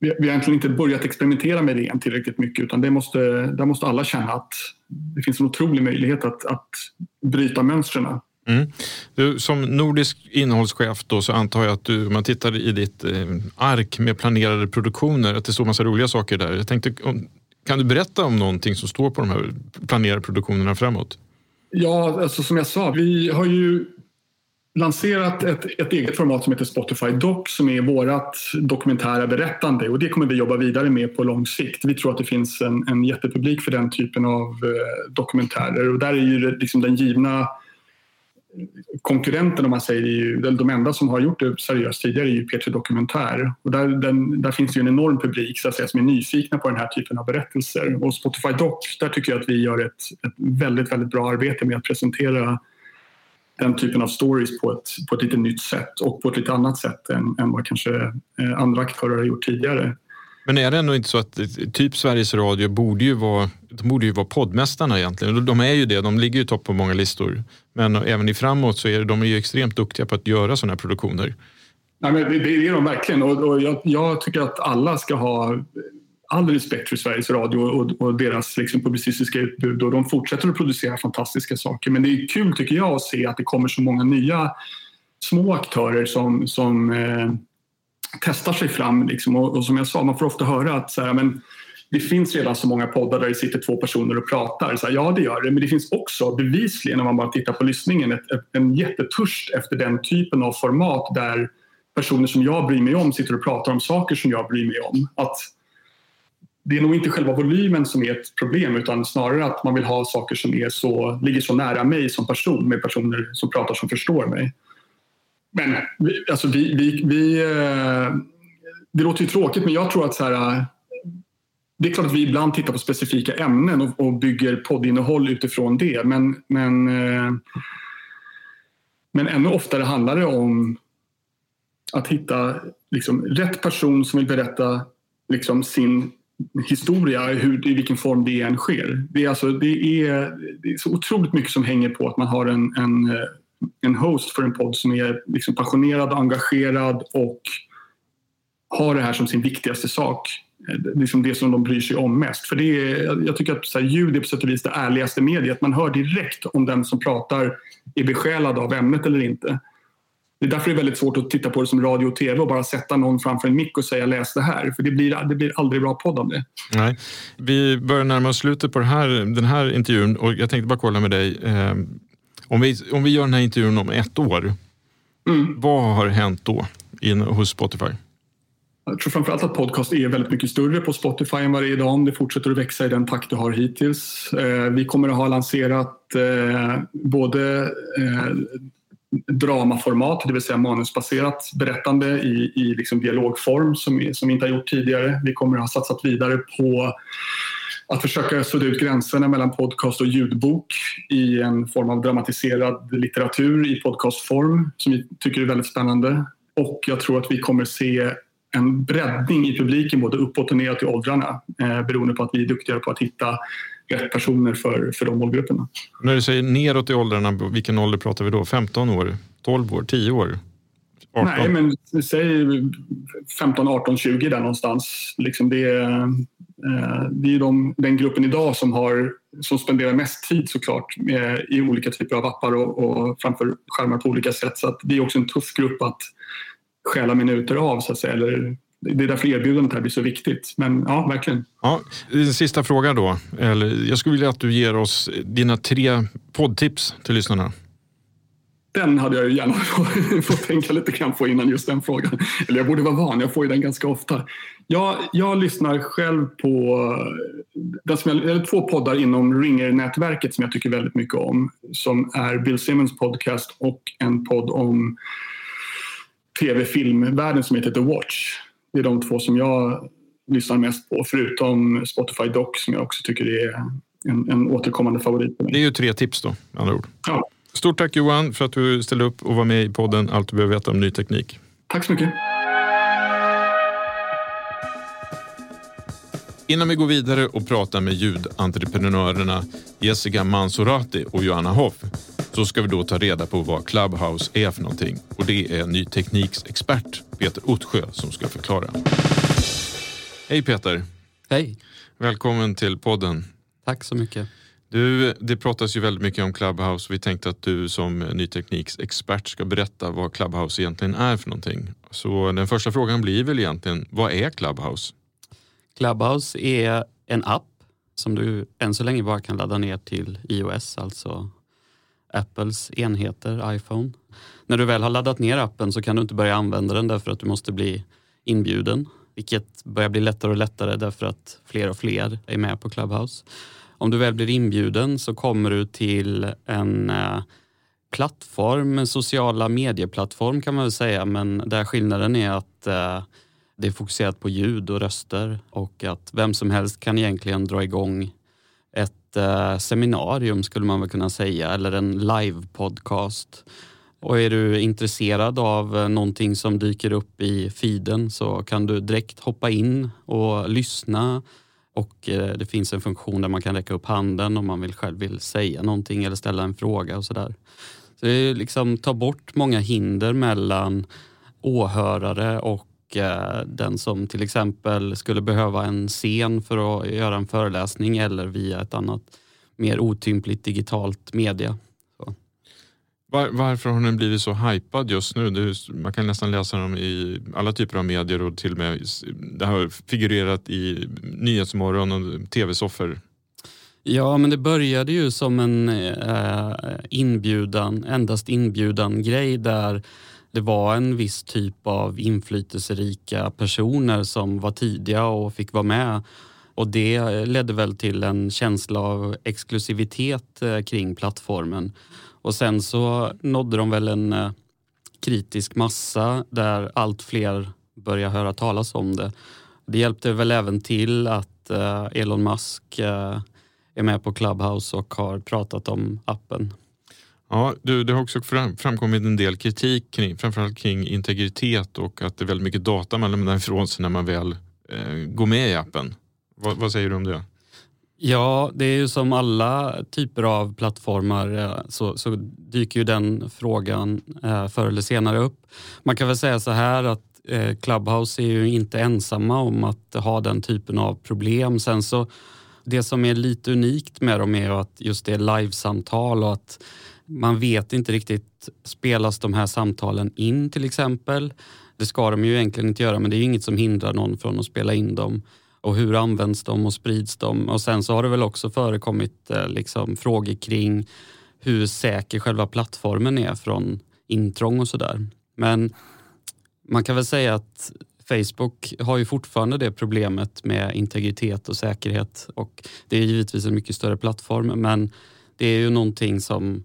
vi, vi har egentligen inte börjat experimentera med det än tillräckligt mycket utan det måste, där måste alla känna att det finns en otrolig möjlighet att, att bryta mönstren Mm. Du, som nordisk innehållschef då, så antar jag att du, om man tittar i ditt eh, ark med planerade produktioner, att det står massa roliga saker där. Jag tänkte, kan du berätta om någonting som står på de här planerade produktionerna framåt? Ja, alltså som jag sa, vi har ju lanserat ett, ett eget format som heter Spotify Doc som är vårt dokumentära berättande och det kommer vi jobba vidare med på lång sikt. Vi tror att det finns en, en jättepublik för den typen av eh, dokumentärer och där är ju liksom den givna konkurrenten om man säger, är ju, de enda som har gjort det seriöst tidigare är ju P3 Dokumentär. Och där, den, där finns det ju en enorm publik så att säga, som är nyfikna på den här typen av berättelser. Och Spotify Doc, där tycker jag att vi gör ett, ett väldigt, väldigt bra arbete med att presentera den typen av stories på ett, på ett lite nytt sätt och på ett lite annat sätt än, än vad kanske eh, andra aktörer har gjort tidigare. Men är det ändå inte så att typ Sveriges Radio borde ju vara, de borde ju vara poddmästarna egentligen. De är ju det, de ligger ju topp på många listor. Men även i framåt så är de ju extremt duktiga på att göra sådana här produktioner. Nej, men det, det är de verkligen och, och jag, jag, tycker att alla ska ha all respekt för Sveriges Radio och, och deras liksom, publicistiska utbud och de fortsätter att producera fantastiska saker. Men det är kul tycker jag att se att det kommer så många nya små aktörer som, som eh, testar sig fram. Liksom. Och, och, som jag sa, man får ofta höra att så här, men, det finns redan så många poddar där det sitter två personer och pratar. Så här, ja, det gör det. Men det finns också bevisligen, om man bara tittar på lyssningen, ett, ett, en jättetörst efter den typen av format där personer som jag bryr mig om sitter och pratar om saker som jag bryr mig om. Att det är nog inte själva volymen som är ett problem utan snarare att man vill ha saker som är så, ligger så nära mig som person med personer som pratar som förstår mig. Men alltså vi, vi, vi, eh, det låter ju tråkigt men jag tror att så här, eh, det är klart att vi ibland tittar på specifika ämnen och, och bygger poddinnehåll utifrån det men, men, eh, men ännu oftare handlar det om att hitta liksom, rätt person som vill berätta liksom, sin historia, hur, i vilken form det än sker. Det är, alltså, det, är, det är så otroligt mycket som hänger på att man har en, en, en host för en podd som är liksom passionerad och engagerad och har det här som sin viktigaste sak. Eh, liksom det som de bryr sig om mest. För det är, jag tycker att så här, ljud är på sätt och vis det ärligaste mediet. Man hör direkt om den som pratar är besjälad av ämnet eller inte. Det är därför det är väldigt svårt att titta på det som radio och tv och bara sätta någon framför en mick och säga läs det här. För det blir, det blir aldrig bra podd av det. Nej. Vi börjar närma oss slutet på här, den här intervjun och jag tänkte bara kolla med dig. Eh, om, vi, om vi gör den här intervjun om ett år, mm. vad har hänt då in, hos Spotify? Jag tror framförallt att podcast är väldigt mycket större på Spotify än vad det är idag om det fortsätter att växa i den takt det har hittills. Eh, vi kommer att ha lanserat eh, både eh, dramaformat, det vill säga manusbaserat berättande i, i liksom dialogform som, som vi inte har gjort tidigare. Vi kommer att ha satsat vidare på att försöka sudda ut gränserna mellan podcast och ljudbok i en form av dramatiserad litteratur i podcastform som vi tycker är väldigt spännande. Och jag tror att vi kommer se en breddning i publiken både uppåt och neråt i åldrarna eh, beroende på att vi är duktigare på att hitta rätt personer för, för de målgrupperna. När du säger neråt i åldrarna, vilken ålder pratar vi då? 15 år, 12 år, 10 år? 18? Nej, men säg 15, 18, 20 där någonstans. Liksom det, är, eh, det är de, den gruppen idag som, har, som spenderar mest tid såklart med, i olika typer av appar och, och framför skärmar på olika sätt. Så det är också en tuff grupp att stjäla minuter av så att säga, eller det är därför erbjudandet här blir så viktigt. Men ja, verkligen. Ja, sista frågan då. Eller, jag skulle vilja att du ger oss dina tre poddtips till lyssnarna. Den hade jag gärna fått tänka lite grann på innan just den frågan. Eller jag borde vara van, jag får ju den ganska ofta. Jag, jag lyssnar själv på den som jag, eller två poddar inom Ringer-nätverket som jag tycker väldigt mycket om. Som är Bill Simmons podcast och en podd om tv-filmvärlden som heter The Watch. Det är de två som jag lyssnar mest på, förutom Spotify Doc som jag också tycker är en, en återkommande favorit. Det är ju tre tips då, med andra ord. Ja. Stort tack Johan för att du ställde upp och var med i podden Allt du behöver veta om ny teknik. Tack så mycket. Innan vi går vidare och pratar med ljudentreprenörerna Jessica Mansorati och Johanna Hoff så ska vi då ta reda på vad Clubhouse är för någonting. Och det är ny tekniks expert Peter Ottsjö som ska förklara. Hej Peter! Hej! Välkommen till podden. Tack så mycket. Du, det pratas ju väldigt mycket om Clubhouse. Vi tänkte att du som ny tekniks expert ska berätta vad Clubhouse egentligen är för någonting. Så den första frågan blir väl egentligen, vad är Clubhouse? Clubhouse är en app som du än så länge bara kan ladda ner till iOS, alltså Apples enheter, iPhone. När du väl har laddat ner appen så kan du inte börja använda den därför att du måste bli inbjuden. Vilket börjar bli lättare och lättare därför att fler och fler är med på Clubhouse. Om du väl blir inbjuden så kommer du till en eh, plattform, en sociala medieplattform kan man väl säga, men där skillnaden är att eh, det är fokuserat på ljud och röster och att vem som helst kan egentligen dra igång ett eh, seminarium skulle man väl kunna säga, eller en live-podcast. Och är du intresserad av eh, någonting som dyker upp i feeden så kan du direkt hoppa in och lyssna. Och eh, det finns en funktion där man kan räcka upp handen om man vill själv vill säga någonting eller ställa en fråga och sådär. Så det liksom ta bort många hinder mellan åhörare och eh, den som till exempel skulle behöva en scen för att göra en föreläsning eller via ett annat mer otympligt digitalt media. Var, varför har den blivit så hypad just nu? Är, man kan nästan läsa dem i alla typer av medier och till och med det har figurerat i Nyhetsmorgon och tv-soffor. Ja, men det började ju som en eh, inbjudan, endast inbjudan grej där det var en viss typ av inflytelserika personer som var tidiga och fick vara med. Och det ledde väl till en känsla av exklusivitet eh, kring plattformen. Och sen så nådde de väl en eh, kritisk massa där allt fler började höra talas om det. Det hjälpte väl även till att eh, Elon Musk eh, är med på Clubhouse och har pratat om appen. Ja, du, det har också framkommit en del kritik kring, framförallt kring integritet och att det är väldigt mycket data man lämnar ifrån sig när man väl eh, går med i appen. Vad, vad säger du om det? Ja, det är ju som alla typer av plattformar eh, så, så dyker ju den frågan eh, förr eller senare upp. Man kan väl säga så här att eh, Clubhouse är ju inte ensamma om att ha den typen av problem. Sen så det som är lite unikt med dem är att just det är livesamtal och att man vet inte riktigt, spelas de här samtalen in till exempel? Det ska de ju egentligen inte göra men det är inget som hindrar någon från att spela in dem och hur används de och sprids de? Och sen så har det väl också förekommit eh, liksom, frågor kring hur säker själva plattformen är från intrång och sådär. Men man kan väl säga att Facebook har ju fortfarande det problemet med integritet och säkerhet och det är givetvis en mycket större plattform men det är ju någonting som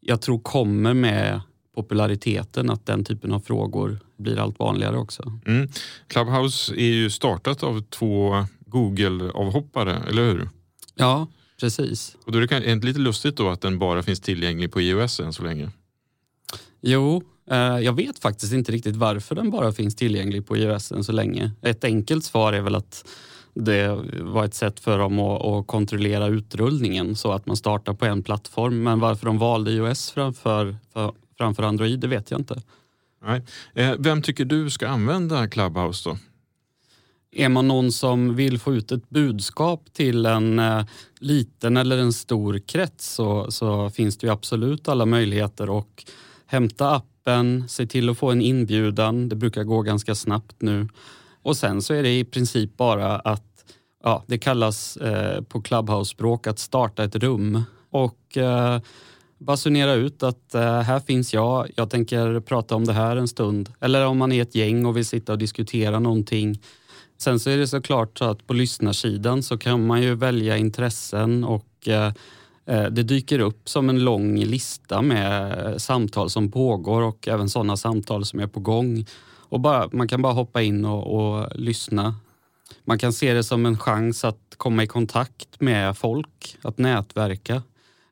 jag tror kommer med populariteten att den typen av frågor blir allt vanligare också. Mm. Clubhouse är ju startat av två Google-avhoppare, eller hur? Ja, precis. Och då är det inte lite lustigt då att den bara finns tillgänglig på iOS än så länge? Jo, eh, jag vet faktiskt inte riktigt varför den bara finns tillgänglig på iOS än så länge. Ett enkelt svar är väl att det var ett sätt för dem att, att, kontrollera utrullningen så att man startar på en plattform. Men varför de valde iOS framför, för, framför Android, det vet jag inte. Nej. Eh, vem tycker du ska använda Clubhouse då? Är man någon som vill få ut ett budskap till en eh, liten eller en stor krets så, så finns det ju absolut alla möjligheter att hämta appen, se till att få en inbjudan. Det brukar gå ganska snabbt nu. Och sen så är det i princip bara att, ja, det kallas eh, på Clubhouse-språk att starta ett rum. Och eh, basunera ut att eh, här finns jag, jag tänker prata om det här en stund. Eller om man är ett gäng och vill sitta och diskutera någonting. Sen så är det såklart så att på lyssnarsidan så kan man ju välja intressen och eh, eh det dyker upp som en lång lista med eh, samtal som pågår och även sådana samtal som är på gång. Och bara, man kan bara hoppa in och, och lyssna. Man kan se det som en chans att komma i kontakt med folk, att nätverka.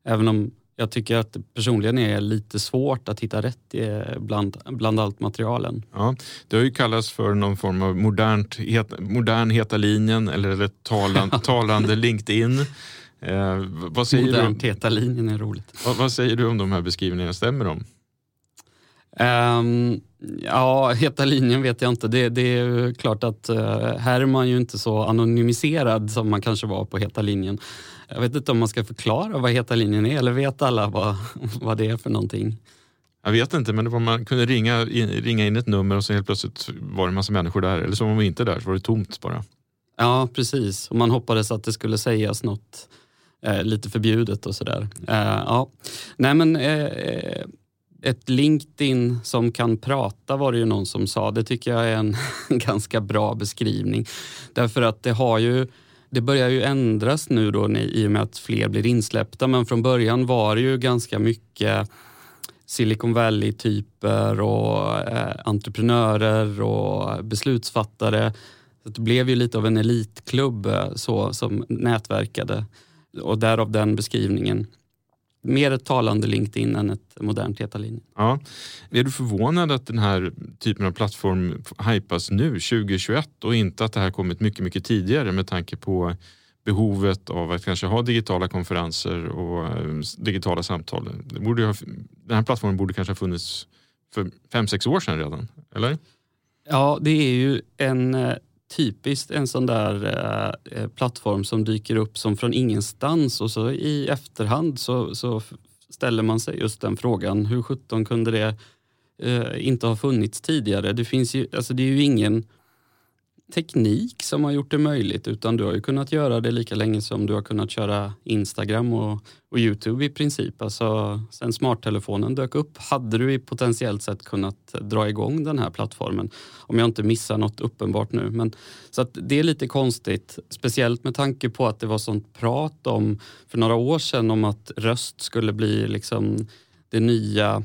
Även om jag tycker att det personligen är lite svårt att hitta rätt bland, bland allt materialen. Ja, det har ju kallats för någon form av modernt, het, modern Heta linjen eller talande, talande LinkedIn. Eh, vad säger Modernt du, Heta linjen är roligt. Vad, vad, säger du om de här beskrivningarna, stämmer de? Um, ja, Heta linjen vet jag inte. Det, det är klart att uh, här är man ju inte så anonymiserad som man kanske var på Heta linjen. Jag vet inte om man ska förklara vad Heta linjen är eller vet alla vad, vad det är för någonting? Jag vet inte, men det var man kunde ringa in, ringa in ett nummer och så helt plötsligt var det en massa människor där. Eller så var man inte där, så var det tomt bara. Ja, precis. Och man hoppades att det skulle sägas något eh, lite förbjudet och sådär. Eh, ja. Nej men eh, ett LinkedIn som kan prata var det ju någon som sa. Det tycker jag är en ganska bra beskrivning. Därför att det har ju det börjar ju ändras nu då i och med att fler blir insläppta men från början var det ju ganska mycket Silicon Valley-typer och eh, entreprenörer och beslutsfattare. Så det blev ju lite av en elitklubb eh, så, som nätverkade och därav den beskrivningen mer ett talande LinkedIn än ett modernt Heta linjen. Ja. Är du förvånad att den här typen av plattform hypas nu 2021 och inte att det här kommit mycket, mycket tidigare med tanke på behovet av att kanske ha digitala konferenser och eh, digitala samtal. Det borde ha, den här plattformen borde kanske ha funnits för fem, sex år sedan redan, eller? Ja, det är ju en eh, typiskt en sån där eh, eh, plattform som dyker upp som från ingenstans och så i efterhand så, så ställer man sig just den frågan. Hur sjutton kunde det eh, inte ha funnits tidigare? Det finns ju, alltså det är ju ingen teknik som har gjort det möjligt utan du har ju kunnat göra det lika länge som du har kunnat köra Instagram och, och Youtube i princip. Alltså, sen smarttelefonen dök upp hade du potentiellt sett kunnat dra igång den här plattformen. Om jag inte missar något uppenbart nu. Men, så att det är lite konstigt, speciellt med tanke på att det var sånt prat om för några år sedan om att röst skulle bli liksom det nya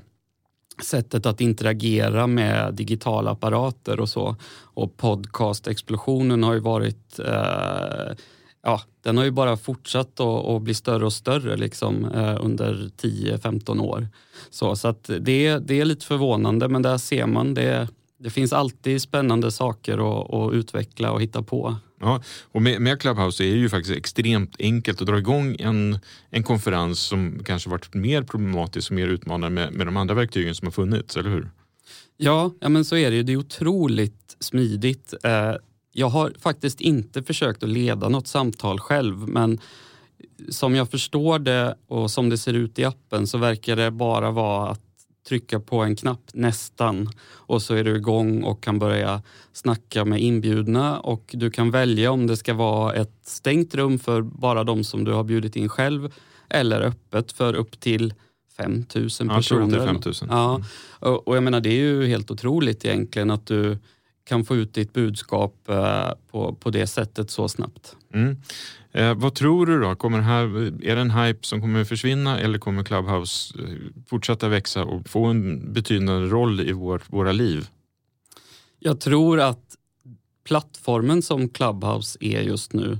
sättet att interagera med digitala apparater och så. Och podcastexplosionen har ju varit eh, ja, den har ju bara fortsatt att bli större och större liksom, eh, under 10-15 år. Så, så att det, det är lite förvånande men där ser man det, det finns alltid spännande saker att, att utveckla och hitta på. Ja, och med, med, Clubhouse är det ju faktiskt extremt enkelt att dra igång en, en konferens som kanske varit mer problematisk och mer utmanande med, med de andra verktygen som har funnits, eller hur? Ja, ja men så är det ju. Det är otroligt smidigt. Eh, jag har faktiskt inte försökt att leda något samtal själv men som jag förstår det och som det ser ut i appen så verkar det bara vara att trycka på en knapp nästan och så är du igång och kan börja snacka med inbjudna och du kan välja om det ska vara ett stängt rum för bara de som du har bjudit in själv eller öppet för upp till 5000 personer. Ja, 5 000. Ja, och, och jag menar det är ju helt otroligt egentligen att du kan få ut ditt budskap eh, på, på det sättet så snabbt. Mm. Eh, vad tror du då? Kommer här, är det en hype som kommer försvinna eller kommer Clubhouse eh, fortsätta växa och få en betydande roll i vår, våra liv? Jag tror att plattformen som Clubhouse är just nu,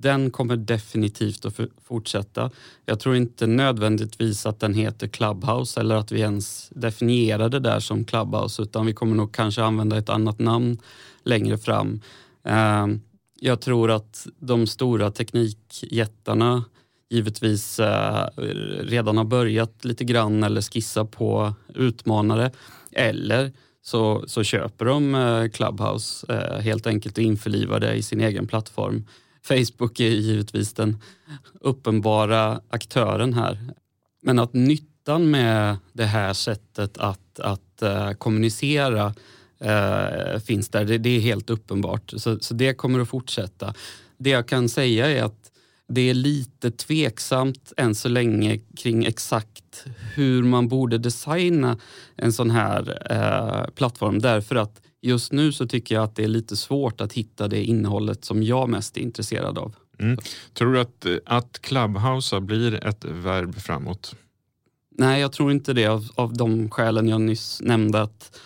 den kommer definitivt att fortsätta. Jag tror inte nödvändigtvis att den heter Clubhouse eller att vi ens definierar det där som Clubhouse utan vi kommer nog kanske använda ett annat namn längre fram. Ehm, jag tror att de stora teknikjättarna givetvis eh, redan har börjat lite grann eller skissa på utmanare. Eller så, så köper de eh, Clubhouse eh, helt enkelt och införlivar det i sin egen plattform. Facebook är givetvis den uppenbara aktören här. Men att nyttan med det här sättet att, att uh, kommunicera uh, finns där, det, det, är helt uppenbart. Så, så det kommer att fortsätta. Det jag kan säga är att det är lite tveksamt än så länge kring exakt hur man borde designa en sån här uh, plattform därför att just nu så tycker jag att det är lite svårt att hitta det innehållet som jag mest är intresserad av. Mm. Tror du att, att Clubhouse blir ett verb framåt? Nej, jag tror inte det av, av de skälen jag nyss nämnde. att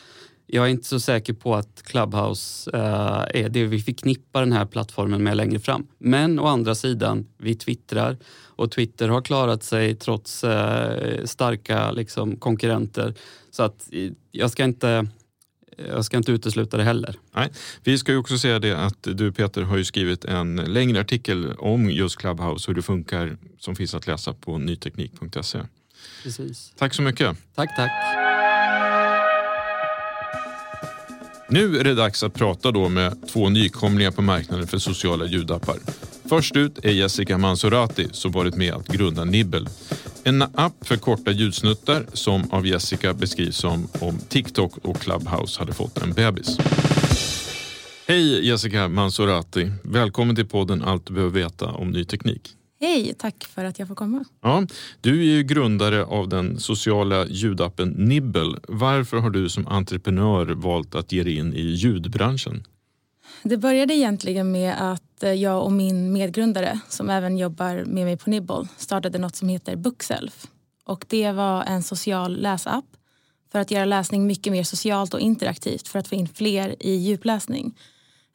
jag är inte så säker på att Clubhouse uh, är det vi förknippar den här plattformen med längre fram. Men å andra sidan, vi twittrar och Twitter har klarat sig trots uh, starka liksom, konkurrenter. Så att jag ska inte jag ska inte utesluta det heller. Nej. Vi ska ju också säga det att du Peter har ju skrivit en längre artikel om just Clubhouse, hur det funkar, som finns att läsa på nyteknik.se. Precis. Tack så mycket. Tack, tack. Nu är det dags att prata då med två nykomlingar på marknaden för sociala ljudappar. Först ut är Jessica Mansurati som varit med att grunda Nibble. En app för korta ljudsnuttar som av Jessica beskrivs som om TikTok och Clubhouse hade fått en bebis. Hej Jessica Mansurati! Välkommen till podden Allt du behöver veta om ny teknik. Hej, tack för att jag får komma. Ja, du är ju grundare av den sociala ljudappen Nibble. Varför har du som entreprenör valt att ge dig in i ljudbranschen? Det började egentligen med att eh, jag och min medgrundare som även jobbar med mig på Nibble startade något som heter Bookself. Och det var en social läsapp för att göra läsning mycket mer socialt och interaktivt för att få in fler i djupläsning.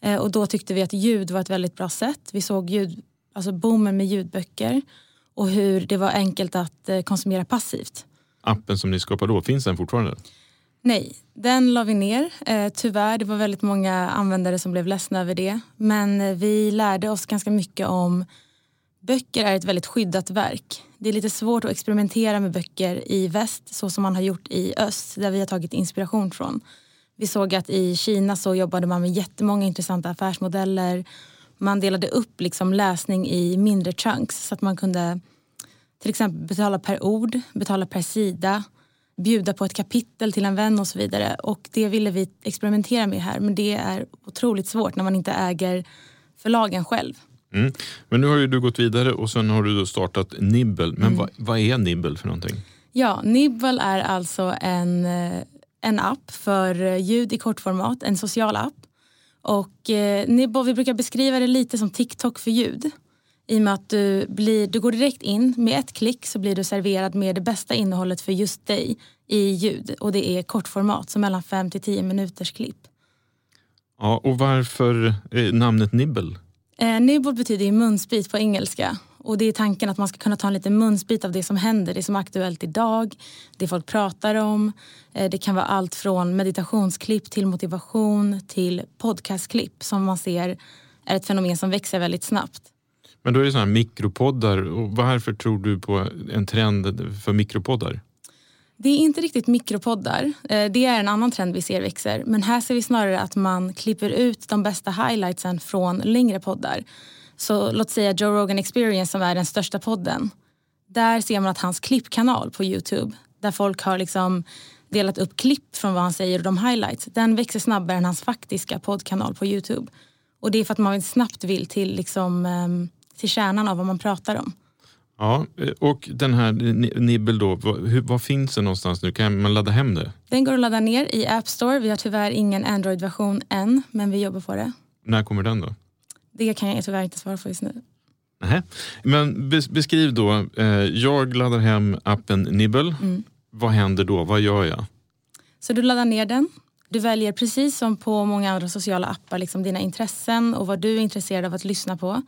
Eh, och då tyckte vi att ljud var ett väldigt bra sätt. Vi såg ljud, alltså boomen med ljudböcker och hur det var enkelt att eh, konsumera passivt. Appen som ni skapade då, finns den fortfarande? Nej, den la vi ner. Eh, tyvärr, det var väldigt många användare som blev ledsna över det. Men eh, vi lärde oss ganska mycket om böcker är ett väldigt skyddat verk. Det är lite svårt att experimentera med böcker i väst så som man har gjort i öst där vi har tagit inspiration från. Vi såg att i Kina så jobbade man med jättemånga intressanta affärsmodeller. Man delade upp liksom läsning i mindre chunks så att man kunde till exempel betala per ord, betala per sida, bjuda på ett kapitel till en vän och så vidare. Och det ville vi experimentera med här men det är otroligt svårt när man inte äger förlagen själv. Mm. Men nu har ju du gått vidare och sen har du startat Nibble. Men mm. vad, vad, är Nibble för någonting? Ja, Nibble är alltså en, eh, en app för ljud i kortformat, en social app. Och eh, Nibble, vi brukar beskriva det lite som TikTok för ljud. I och med att du, blir, du går direkt in, med ett klick så blir du serverad med det bästa innehållet för just dig i ljud. Och det är kortformat, så mellan 5 till 10 minuters klipp. Ja, och varför namnet Nibble? Eh, nibble betyder ju munsbit på engelska. Och det är tanken att man ska kunna ta en liten munsbit av det som händer, det som är aktuellt idag, det folk pratar om. Eh, det kan vara allt från meditationsklipp till motivation till podcastklipp som man ser är ett fenomen som växer väldigt snabbt. Men då är det sådana här mikropoddar. Och varför tror du på en trend för mikropoddar? Det är inte riktigt mikropoddar. Eh, det är en annan trend vi ser växer. Men här ser vi snarare att man klipper ut de bästa highlightsen från längre poddar. Så låt säga Joe Rogan Experience som är den största podden. Där ser man att hans klippkanal på Youtube, där folk har liksom delat upp klipp från vad han säger och de highlights, den växer snabbare än hans faktiska poddkanal på Youtube. Och det är för att man snabbt vill till, liksom, ehm, till kärnan av vad man pratar om. Ja, och den här Nibble då, vad, vad finns det någonstans nu? Kan man ladda hem det? Den går att ladda ner i App Store. Vi har tyvärr ingen Android-version än, men vi jobbar på det. När kommer den då? Det kan jag tyvärr inte svara på just nu. Nähä. Men beskriv då, eh, jag laddar hem appen Nibble. Mm. Vad händer då? Vad gör jag? Så du laddar ner den. Du väljer precis som på många andra sociala appar liksom dina intressen och vad du är intresserad av att lyssna på.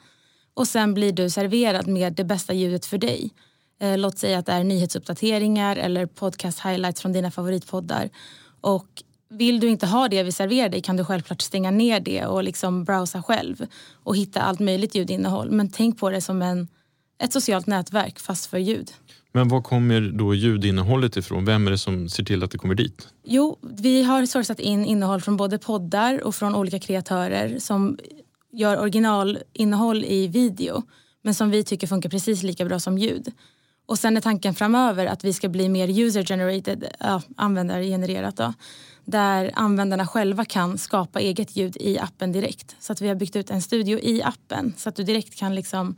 Och sen blir du serverad med det bästa ljudet för dig. Eh, låt säga att det är nyhetsuppdateringar eller podcast highlights från dina favoritpoddar. Och vill du inte ha det vi serverar dig kan du självklart stänga ner det och liksom browsa själv och hitta allt möjligt ljudinnehåll. Men tänk på det som en, ett socialt nätverk fast för ljud. Men var kommer då ljudinnehållet ifrån? Vem är det som ser till att det kommer dit? Jo, vi har sourcat in innehåll från både poddar och från olika kreatörer som gör originalinnehåll i video men som vi tycker funkar precis lika bra som ljud. Och sen är tanken framöver att vi ska bli mer user generated, ja, användargenererat då, där användarna själva kan skapa eget ljud i appen direkt. Så att vi har byggt ut en studio i appen så att du direkt kan liksom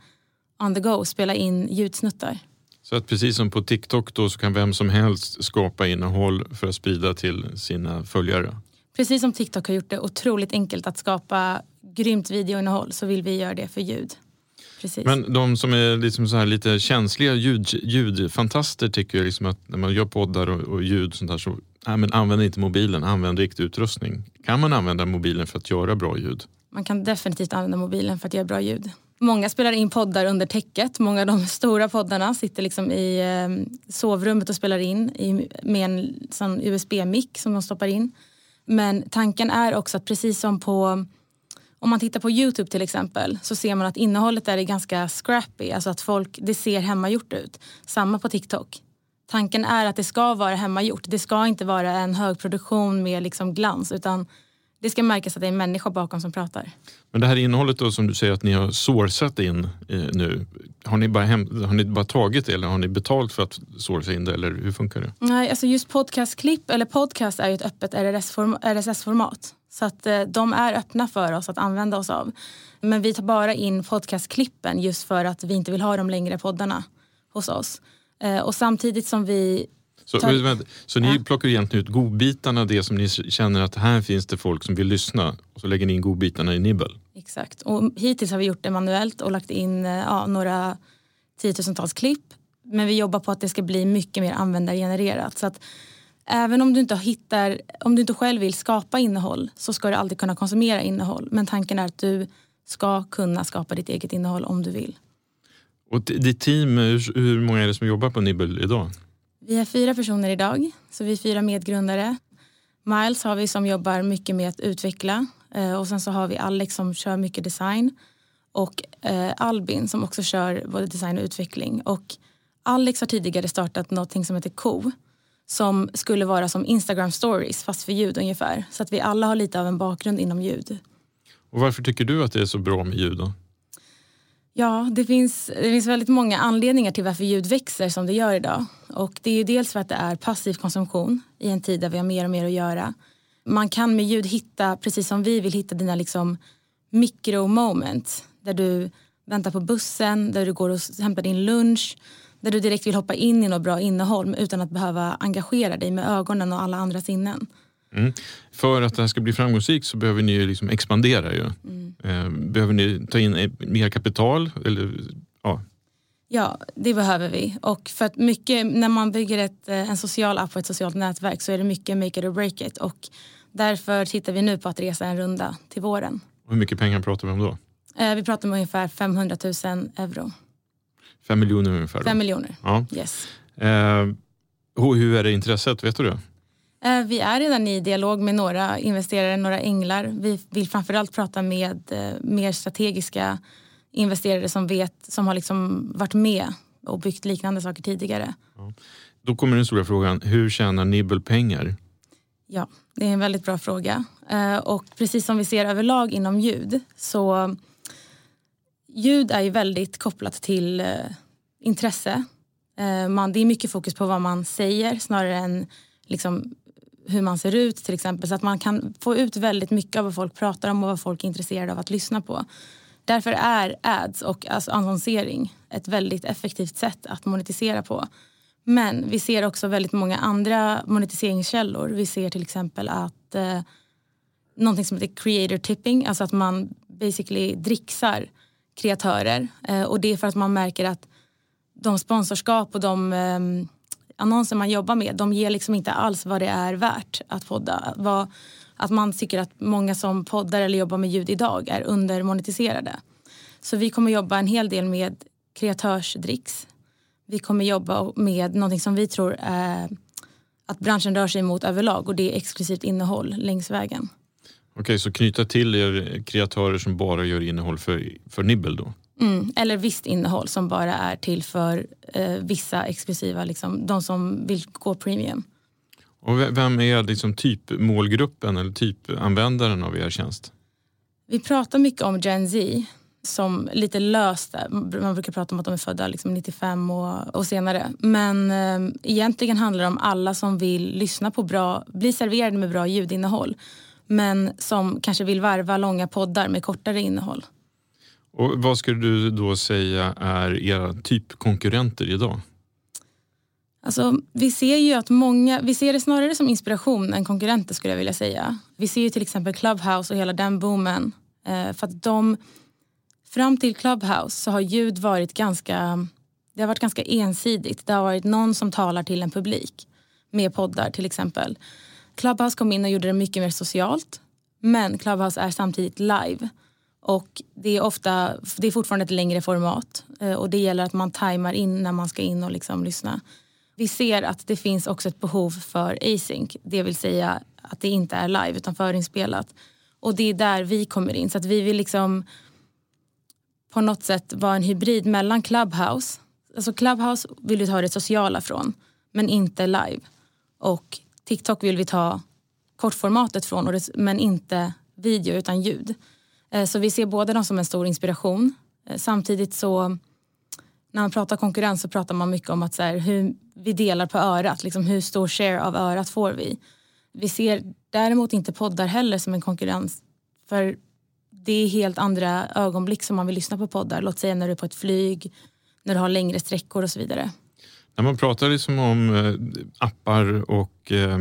on the go spela in ljudsnuttar. Så att precis som på TikTok då så kan vem som helst skapa innehåll för att sprida till sina följare? Precis som TikTok har gjort det otroligt enkelt att skapa grymt videoinnehåll så vill vi göra det för ljud. Precis. Men de som är liksom så här lite känsliga ljud, ljudfantaster tycker jag liksom att när man gör poddar och, och ljud sånt där så nej, men använd inte mobilen, använd riktig utrustning. Kan man använda mobilen för att göra bra ljud? Man kan definitivt använda mobilen för att göra bra ljud. Många spelar in poddar under täcket. Många av de stora poddarna sitter liksom i ehm, sovrummet och spelar in med en sån USB-mick som de stoppar in. Men tanken är också att precis som på om man tittar på Youtube till exempel så ser man att innehållet där är ganska scrappy, alltså att folk, det ser hemmagjort ut. Samma på TikTok. Tanken är att det ska vara hemmagjort. Det ska inte vara en högproduktion med liksom glans utan det ska märkas att det är en människa bakom som pratar. Men det här innehållet då som du säger att ni har sourcat in eh, nu. Har ni, bara hem, har ni bara tagit det eller har ni betalt för att sourca in det eller hur funkar det? Nej, alltså just podcastklipp eller podcast är ju ett öppet RSS-format. Så att eh, de är öppna för oss att använda oss av. Men vi tar bara in podcastklippen just för att vi inte vill ha de längre poddarna hos oss. Eh, och samtidigt som vi Så, vänta, så ni Ja. plockar egentligen ut godbitarna, det som ni känner att här finns det folk som vill lyssna och så lägger ni in godbitarna i Nibble. Exakt. Och hittills har vi gjort det manuellt och lagt in eh, ja, några tiotusentals klipp. Men vi jobbar på att det ska bli mycket mer användargenererat. Så att även om du inte hittar, om du inte själv vill skapa innehåll så ska du alltid kunna konsumera innehåll. Men tanken är att du ska kunna skapa ditt eget innehåll om du vill. Och ditt team, hur, hur många är det som jobbar på Nibble idag? Vi är fyra personer idag, så vi är fyra medgrundare. Miles har vi som jobbar mycket med att utveckla eh, och sen så har vi Alex som kör mycket design och eh, Albin som också kör både design och utveckling. Och Alex har tidigare startat något som heter Ko som skulle vara som Instagram stories fast för ljud ungefär. Så att vi alla har lite av en bakgrund inom ljud. Och varför tycker du att det är så bra med ljud då? Ja, det finns, det finns väldigt många anledningar till varför ljud växer som det gör idag. Och det är ju dels för att det är passiv konsumtion i en tid där vi har mer och mer att göra. Man kan med ljud hitta, precis som vi vill hitta dina liksom mikro-moments där du väntar på bussen, där du går och hämtar din lunch, där du direkt vill hoppa in i något bra innehåll utan att behöva engagera dig med ögonen och alla andra sinnen. Mm. För att det här ska bli framgångsrikt så behöver ni liksom expandera. Ju. Eh, Behöver ni ta in eh, mer kapital? Eller, ja. Ja, det behöver vi. Och för att mycket, när man bygger ett, eh, en social app och ett socialt nätverk så är det mycket make it or break it. Och därför tittar vi nu på att resa en runda till våren. Hur mycket pengar pratar vi om då? Eh, Vi pratar om ungefär 500 000 euro. Fem miljoner ungefär? Då. Fem miljoner. Ja. Yes. Eh, hur hur är det intresset? Vet du det? Eh, Vi är redan i dialog med några investerare, några änglar. Vi vill framförallt prata med eh, mer strategiska investerare som vet, som har liksom varit med och byggt liknande saker tidigare. Då kommer den stora frågan, hur tjänar Nibble pengar? Ja, det är en väldigt bra fråga. Eh, och precis som vi ser överlag inom ljud så ljud är ju väldigt kopplat till intresse. Man, det är mycket fokus på vad man säger snarare än liksom, hur man ser ut till exempel. Så att man kan få ut väldigt mycket av vad folk pratar om och vad folk är intresserade av att lyssna på. Därför är ads och alltså annonsering ett väldigt effektivt sätt att monetisera på. Men vi ser också väldigt många andra monetiseringskällor. Vi ser till exempel att eh, någonting som heter creator tipping, alltså att man basically dricksar kreatörer. Eh, och det är för att man märker att de sponsorskap och de eh, annonser man jobbar med, de ger liksom inte alls vad det är värt att podda. Vad, att man tycker att många som poddar eller jobbar med ljud idag är undermonetiserade. Så vi kommer jobba en hel del med kreatörsdricks. Vi kommer jobba med någonting som vi tror är att branschen rör sig mot överlag och det är exklusivt innehåll längs vägen. Okej, så knyta till er kreatörer som bara gör innehåll för, för nibbel då? Mm, eller visst innehåll som bara är till för eh, vissa exklusiva, liksom, de som vill gå premium. Och ve- vem är liksom typ målgruppen eller typ användaren av er tjänst? Vi pratar mycket om Gen Z som lite löst, man brukar prata om att de är födda liksom 95 och, och senare. Men eh, egentligen handlar det om alla som vill lyssna på bra, bli serverade med bra ljudinnehåll. Men som kanske vill varva långa poddar med kortare innehåll. Och vad skulle du då säga är era typkonkurrenter idag? Alltså, vi ser ju att många, vi ser det snarare som inspiration än konkurrenter skulle jag vilja säga. Vi ser ju till exempel Clubhouse och hela den boomen. Eh, för att de, fram till Clubhouse så har ljud varit ganska, det har varit ganska ensidigt. Det har varit någon som talar till en publik med poddar till exempel. Clubhouse kom in och gjorde det mycket mer socialt. Men Clubhouse är samtidigt live. Och det är, ofta, det är fortfarande ett längre format. Eh, och det gäller att man tajmar in när man ska in och liksom lyssna. Vi ser att det finns också ett behov för async. Det vill säga att det inte är live utan förinspelat. Och det är där vi kommer in. Så att vi vill liksom på något sätt vara en hybrid mellan Clubhouse. Alltså Clubhouse vill vi ta det sociala från, men inte live. Och TikTok vill vi ta kortformatet från, men inte video utan ljud. Eh, så vi ser båda dem som en stor inspiration. Eh, samtidigt så när man pratar konkurrens så pratar man mycket om att så här, hur vi delar på örat. Liksom hur stor share av örat får vi? Vi ser däremot inte poddar heller som en konkurrens. För det är helt andra ögonblick som man vill lyssna på poddar. Låt säga när du är på ett flyg, när du har längre sträckor och så vidare. När man pratar liksom om eh, appar och eh,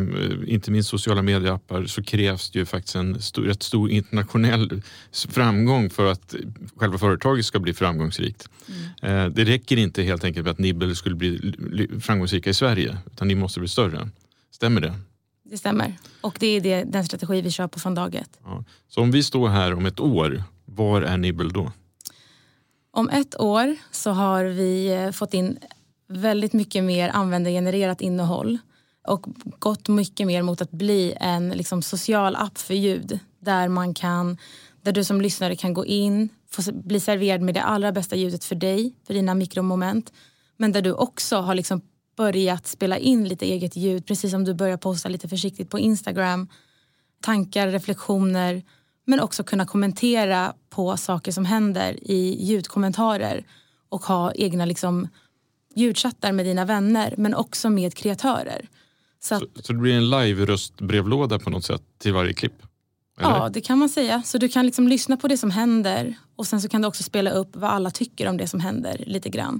inte minst sociala medieappar så krävs det ju faktiskt en stor, rätt stor internationell framgång för att själva företaget ska bli framgångsrikt. Mm. Det räcker inte helt enkelt med att Nibble skulle bli framgångsrika i Sverige utan ni måste bli större. Stämmer det? Det stämmer. Och det är det, den strategi vi kör på från dag ett. Ja. Så om vi står här om ett år, var är Nibble då? Om ett år så har vi fått in väldigt mycket mer användargenererat innehåll och gått mycket mer mot att bli en liksom, social app för ljud där man kan där du som lyssnare kan gå in, få bli serverad med det allra bästa ljudet för dig, för dina mikromoment. Men där du också har liksom börjat spela in lite eget ljud, precis som du börjar posta lite försiktigt på Instagram. Tankar, reflektioner, men också kunna kommentera på saker som händer i ljudkommentarer och ha egna liksom ljudchattar med dina vänner men också med kreatörer. Så, att, så, så det blir en live-röstbrevlåda på något sätt till varje klipp? Eller? Ja, det kan man säga. Så du kan liksom lyssna på det som händer och sen så kan du också spela upp vad alla tycker om det som händer lite grann.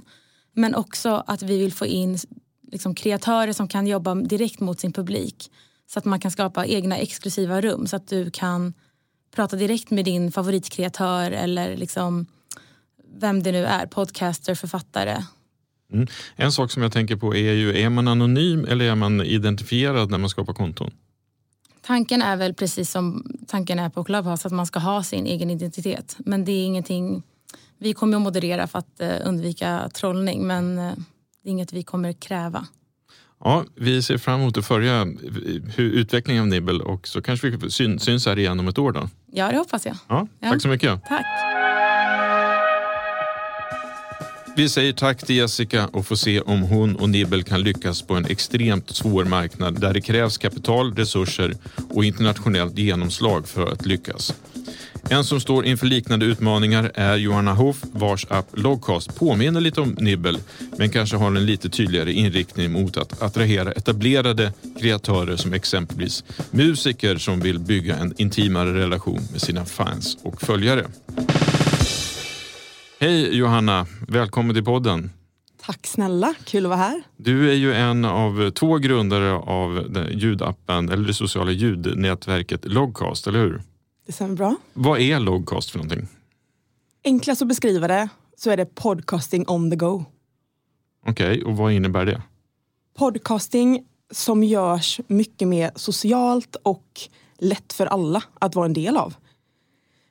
Men också att vi vill få in liksom kreatörer som kan jobba direkt mot sin publik. Så att man kan skapa egna exklusiva rum så att du kan prata direkt med din favoritkreatör eller liksom vem det nu är, podcaster, författare Mm. En sak som jag tänker på är ju, är man anonym eller är man identifierad när man skapar konton? Tanken är väl precis som tanken är på Clubhouse att man ska ha sin egen identitet. Men det är ingenting, vi kommer att moderera för att uh, undvika trollning men uh, det är inget vi kommer kräva. Ja, vi ser fram emot att följa hur utvecklingen av Nibble och så kanske vi syns här igen om ett år då. Ja, det hoppas jag. Ja, tack ja. så mycket. Tack. Vi säger tack till Jessica och får se om hon och Nibel kan lyckas på en extremt svår marknad där det krävs kapital, resurser och internationellt genomslag för att lyckas. En som står inför liknande utmaningar är Johanna Hoff vars app Logcast påminner lite om Nibbel men kanske har en lite tydligare inriktning mot att attrahera etablerade kreatörer som exempelvis musiker som vill bygga en intimare relation med sina fans och följare. Hej Johanna, välkommen till podden. Tack snälla, kul att vara här. Du är ju en av två grundare av ljudappen, eller det sociala ljudnätverket Logcast, eller hur? Det stämmer bra. Vad är Logcast för någonting? Enklast att beskriva det så är det podcasting on the go. Okej, okay, och vad innebär det? Podcasting som görs mycket mer socialt och lätt för alla att vara en del av.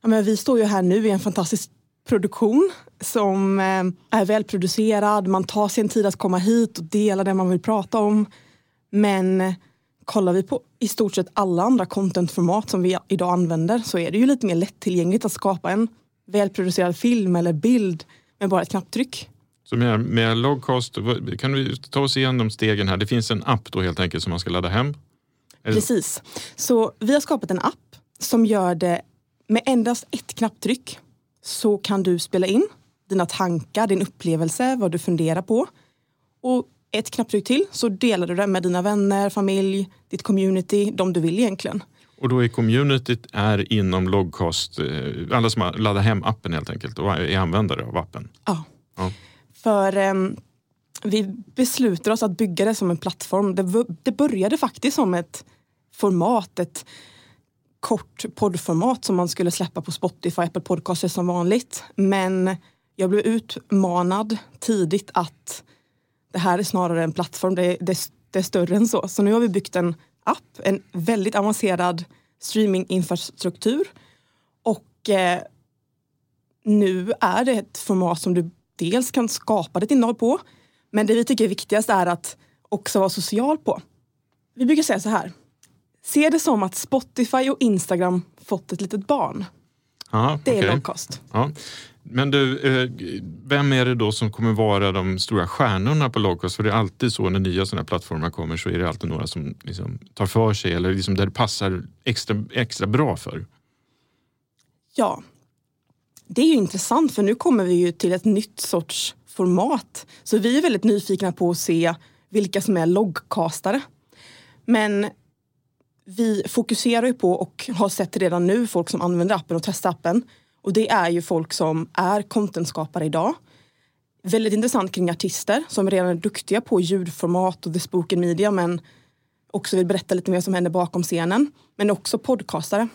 Ja, men vi står ju här nu i en fantastisk produktion som eh, är välproducerad. Man tar sig en tid att komma hit och dela det man vill prata om. Men kollar vi på i stort sett alla andra contentformat som vi idag använder så är det ju lite mer lättillgängligt att skapa en välproducerad film eller bild med bara ett knapptryck. Så med, med Logcast, kan du ta oss igenom stegen här? Det finns en app då helt enkelt som man ska ladda hem? Precis. Så vi har skapat en app som gör det med endast ett knapptryck så kan du spela in dina tankar, din upplevelse, vad du funderar på. Och ett knapptryck till så delar du det med dina vänner, familj, ditt community, de du vill egentligen. Och då är communityt är inom Logcast, eh, alla som har laddat hem appen helt enkelt och är användare av appen? Ja. ja. För um, vi beslutar oss att bygga det som en plattform. Det, det började faktiskt som ett format, ett kort poddformat som man skulle släppa på Spotify, Apple Podcaster som vanligt. Men jag blev utmanad tidigt att det här är snarare en plattform, det är, det, det är större än så. Så nu har vi byggt en app, en väldigt avancerad streaminginfrastruktur. Och eh, nu är det ett format som du dels kan skapa ditt innehåll på, men det vi tycker är viktigast är att också vara social på. Vi brukar säga så här, Se det som att Spotify och Instagram fått ett litet barn. Aha, det är okay. lågkost. Ja. Men du, eh, vem är det då som kommer vara de stora stjärnorna på lågkost? För det är alltid så när nya sådana plattformar kommer så är det alltid några som liksom tar för sig eller liksom där det passar extra, extra bra för. Ja, det är ju intressant för nu kommer vi ju till ett nytt sorts format. Så vi är väldigt nyfikna på att se vilka som är loggkastare. Men vi fokuserar ju på och har sett redan nu folk som använder appen och testar appen. Och det är ju folk som är contentskapare idag. Väldigt intressant kring artister som redan är duktiga på ljudformat och the spoken media men också vill berätta lite mer som händer bakom scenen. Men också podcastare.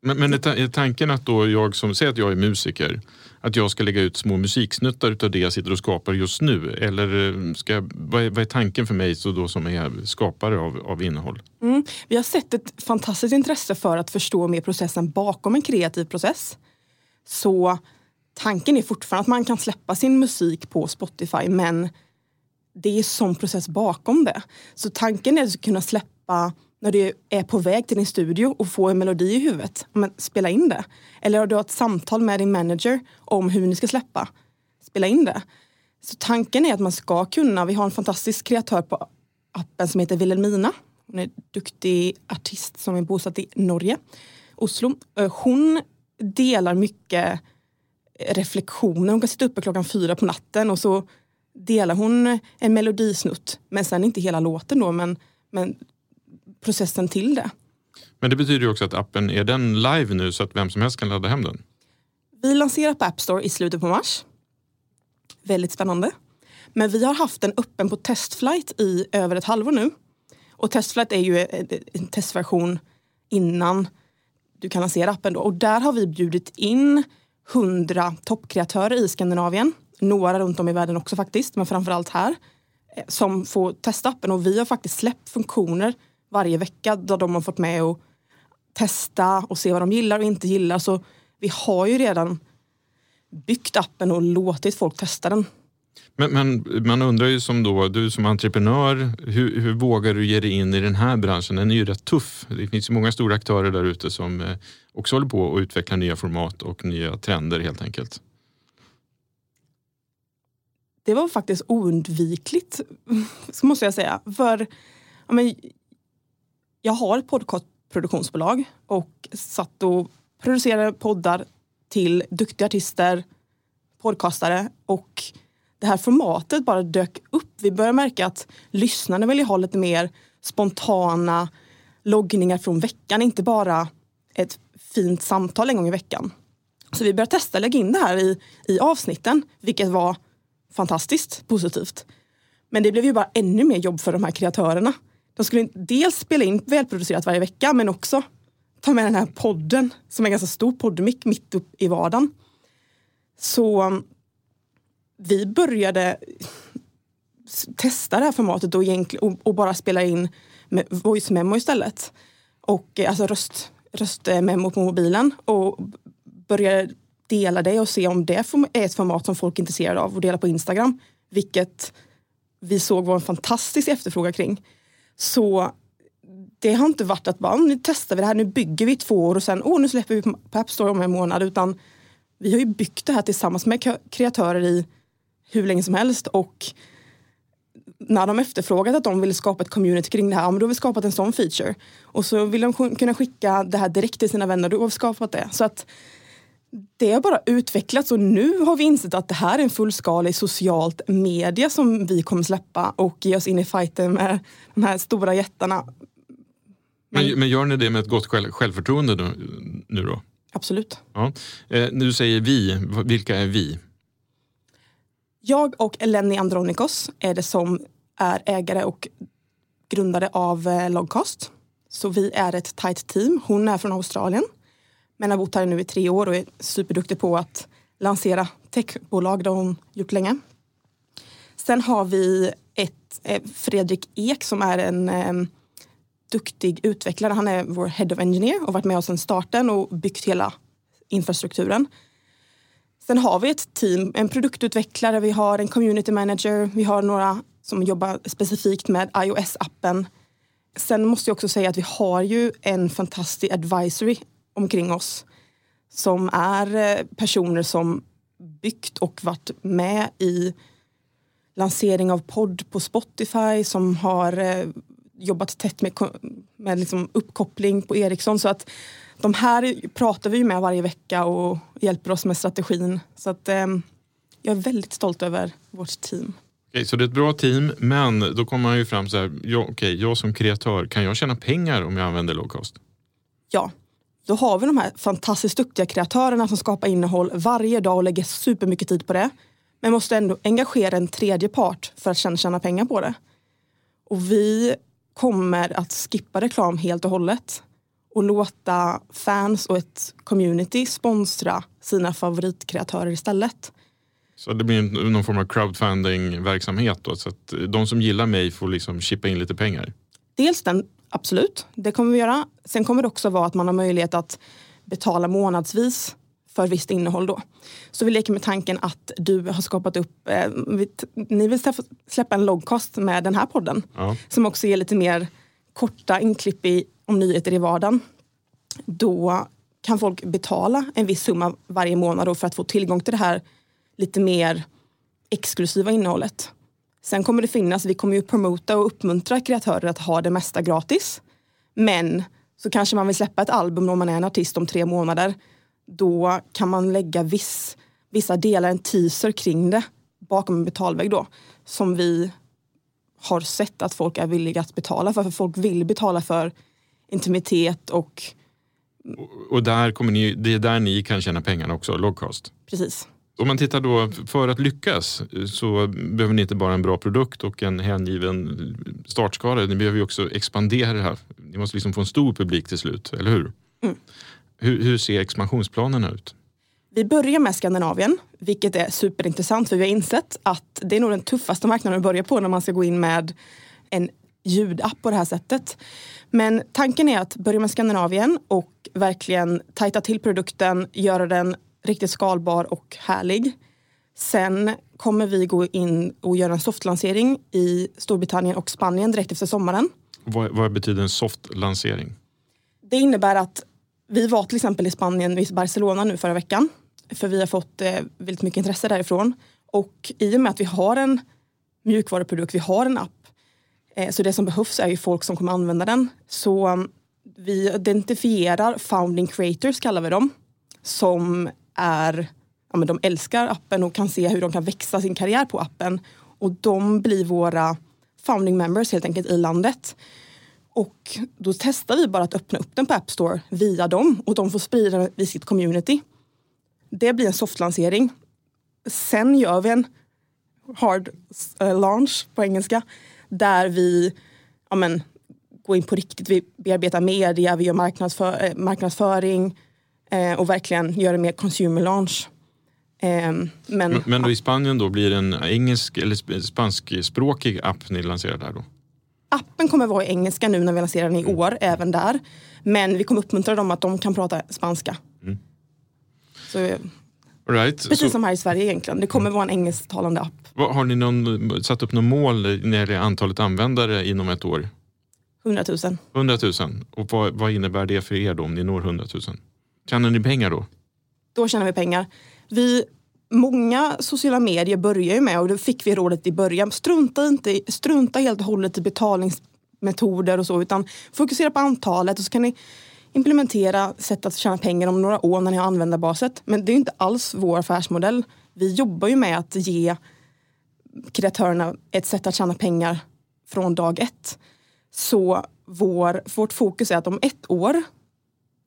Men, men är tanken att då jag som, säger att jag är musiker, att jag ska lägga ut små musiksnuttar utav det jag sitter och skapar just nu? Eller eh, ska, vad, är, vad är tanken för mig så då som är skapare av, av innehåll? Mm. Vi har sett ett fantastiskt intresse för att förstå mer processen bakom en kreativ process. Så tanken är fortfarande att man kan släppa sin musik på Spotify men det är sån process bakom det. Så tanken är att kunna släppa när du är på väg till din studio och får en melodi i huvudet, men spela in det. Eller du har ett samtal med din manager om hur ni ska släppa, spela in det. Så tanken är att man ska kunna, vi har en fantastisk kreatör på appen som heter Wilhelmina. Hon är en duktig artist som är bosatt i Norge, Oslo. Eh, hon delar mycket eh, reflektioner. Hon kan sitta uppe klockan fyra på natten och så delar hon en melodisnutt. Men sen inte hela låten då, men, men processen till det. Men det betyder ju också att appen, är den live nu så att vem som helst kan ladda hem den? Vi lanserar på App Store i slutet på mars. Väldigt spännande. Men vi har haft den öppen på testflight i över ett halvår nu. Och testflight är ju en testversion innan du kan lansera appen. Då. Och där har vi bjudit in hundra toppkreatörer i Skandinavien. Några runt om i världen också faktiskt, men framförallt här. Eh, som får testa appen och vi har faktiskt släppt funktioner varje vecka där de har fått med och testa och se vad de gillar och inte gillar. Så vi har ju redan byggt appen och låtit folk testa den. Men, men, man undrar ju som då, du som entreprenör, hur, hur, vågar du ge dig in i den här branschen? Den är ju rätt tuff. Det finns ju många stora aktörer där ute som eh, också håller på att utveckla nya format och nya trender helt enkelt. Det var faktiskt oundvikligt, måste jag säga. För ja, men, jag har ett podcastproduktionsbolag och satt och producerade poddar till duktiga artister, podcastare och det här formatet bara dök upp. Vi började märka att lyssnarna vill ha lite mer spontana loggningar från veckan, inte bara ett fint samtal en gång i veckan. Så vi började testa lägga in det här i, i avsnitten, vilket var fantastiskt positivt. Men det blev ju bara ännu mer jobb för de här kreatörerna. De skulle dels spela in välproducerat varje vecka men också ta med den här podden som är en ganska stor poddmick mitt upp i vardagen. Så um, vi började testa det här formatet och, och, och bara spela in med voice memo istället. Och eh, alltså röst, röstmemo på mobilen och började dela det och se om det är ett format som folk är intresserade av och dela på Instagram. Vilket vi såg var en fantastisk efterfrågan kring. Så det har inte varit att bara, nu testar vi det här, nu bygger vi två år och sen, åh nu släpper vi på App Store om en månad. Utan vi har ju byggt det här tillsammans med kreatörer i hur länge som helst och när de efterfrågat att de vill skapa ett community kring det här, men då har vi skapat en sån feature. Och så vill de kunna skicka det här direkt till sina vänner, då har vi skapat det. Så att det har bara utvecklats och nu har vi insett att det här är en fullskalig socialt media som vi kommer släppa och ge oss in i fighten med de här stora jättarna. Men, men gör ni det med ett gott själv, självförtroende nu, nu då? Absolut. Ja. Eh, du säger vi, vilka är vi? Jag och Eleni Andronikos är det som är ägare och grundare av eh, Logcast. Så vi är ett tight team. Hon är från Australien men har bott här nu i tre år och är superduktig på att lansera techbolag. Det har hon gjort länge. Sen har vi ett, eh, Fredrik Ek som är en eh, duktig utvecklare. Han är vår Head of Engineer och varit med oss sedan starten och byggt hela infrastrukturen. Sen har vi ett team, en produktutvecklare, vi har en community manager, vi har några som jobbar specifikt med iOS-appen. Sen måste jag också säga att vi har ju en fantastisk advisory omkring oss som är eh, personer som byggt och varit med i lansering av podd på Spotify som har eh, jobbat tätt med, med liksom uppkoppling på Ericsson. Så att de här pratar vi med varje vecka och hjälper oss med strategin. Så att, eh, jag är väldigt stolt över vårt team. Okej, så det är ett bra team, men då kommer man ju fram så här, ja, okej, jag som kreatör, kan jag tjäna pengar om jag använder low cost? Ja, då har vi de här fantastiskt duktiga kreatörerna som skapar innehåll varje dag och lägger supermycket tid på det. Men måste ändå engagera en tredje part för att tjäna pengar på det. Och vi kommer att skippa reklam helt och hållet och låta fans och ett community sponsra sina favoritkreatörer istället. Så det blir någon form av crowdfunding-verksamhet då, så att de som gillar mig får liksom chippa in lite pengar? Dels den, absolut, det kommer vi göra. Sen kommer det också vara att man har möjlighet att betala månadsvis för visst innehåll då. Så vi leker med tanken att du har skapat upp, eh, vi- ni vill släppa- en loggkost med den här podden. Ja. Som också ger lite mer korta inklipp i, om nyheter i vardagen. Då kan folk betala en viss summa varje månad för att få tillgång till det här lite mer exklusiva innehållet. Sen kommer det finnas, vi kommer ju promota och uppmuntra kreatörer att ha det mesta gratis. Men så kanske man vill släppa ett album om man är en artist om tre månader. Då kan man lägga viss, vissa delar, en teaser kring det bakom en betalvägg då. Som vi har sett att folk är villiga att betala för. För folk vill betala för intimitet och Och där kommer ni, det är där ni kan tjäna pengarna också, low cost. precis. Om man tittar då, för att lyckas så behöver ni inte bara en bra produkt och en hängiven startskala. Ni behöver ju också expandera det här. Ni måste liksom få en stor publik till slut, eller hur? Hur, hur ser expansionsplanerna ut? Vi börjar med Skandinavien, vilket är superintressant för vi har insett att det är nog den tuffaste marknaden att börja på när man ska gå in med en ljudapp på det här sättet. Men tanken är att börja med Skandinavien och verkligen tajta till produkten, göra den riktigt skalbar och härlig. Sen kommer vi gå in och göra en softlansering i Storbritannien och Spanien direkt efter sommaren. Vad, vad betyder en soft lansering? Det innebär att vi var till exempel i Spanien, i Barcelona nu förra veckan. För vi har fått eh, väldigt mycket intresse därifrån. Och i och med att vi har en mjukvaruprodukt, vi har en app. Eh, så det som behövs är ju folk som kommer använda den. Så um, vi identifierar founding creators kallar vi dem. Som är, ja men de älskar appen och kan se hur de kan växa sin karriär på appen. Och de blir våra founding members helt enkelt i landet. Och då testar vi bara att öppna upp den på App Store via dem och de får sprida den i sitt community. Det blir en softlansering. Sen gör vi en hard eh, launch på engelska där vi ja men, går in på riktigt. Vi bearbetar media, vi gör marknadsför, eh, marknadsföring och verkligen gör en mer consumer launch. Eh, men Men, men då i Spanien då blir det en engelsk eller sp- spanskspråkig app ni lanserar där då? Appen kommer vara i engelska nu när vi lanserar den i år, även där. Men vi kommer uppmuntra dem att de kan prata spanska. Så, eh, right. precis Så, som här i Sverige egentligen. Det kommer vara en engelsktalande app. har ni någon, satt upp något mål när det gäller antalet användare inom ett år? 100 000. 100 000. Och vad, vad innebär det för er då om ni når 100 000? Tjänar ni pengar då? Då tjänar vi pengar. Vi, många sociala medier börjar ju med, och då fick vi rådet i början, strunta, inte, strunta helt och hållet i betalningsmetoder och så, utan fokusera på antalet och så kan ni implementera sätt att tjäna pengar om några år när ni har användarbaset. Men det är ju inte alls vår affärsmodell. Vi jobbar ju med att ge kreatörerna ett sätt att tjäna pengar från dag ett. Så vår, vårt fokus är att om ett år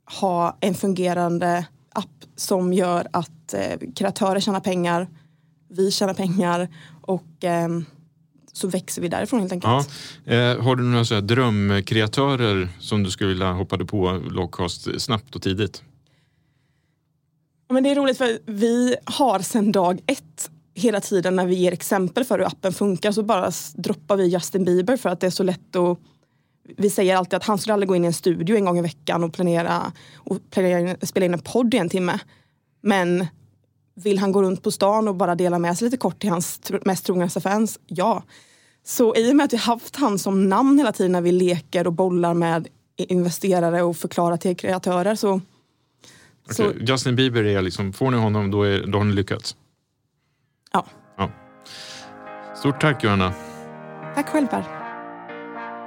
ha en fungerande app som gör att eh, kreatörer tjänar pengar, vi tjänar pengar och ehm, så växer vi därifrån helt enkelt. Ja. Eh, har du några så drömkreatörer som du skulle vilja hoppade på lowcost snabbt och tidigt? Ja, Men det är roligt för vi har sedan dag ett hela tiden när vi ger exempel för hur appen funkar så bara droppar vi Justin Bieber för att det är så lätt att vi säger alltid att han skulle aldrig gå in i en studio en gång i veckan och planera och planera, spela in en podd i en timme. Men vill han gå runt på stan och bara dela med sig lite kort till hans mest trognaste fans? Ja. Så i och med att vi haft han som namn hela tiden när vi leker och bollar med investerare och förklarar till kreatörer så Så- Okej, Justin Bieber är liksom, får ni honom då, är, då har ni lyckats. ja. Ja. Stort tack Johanna. Tack själv Per.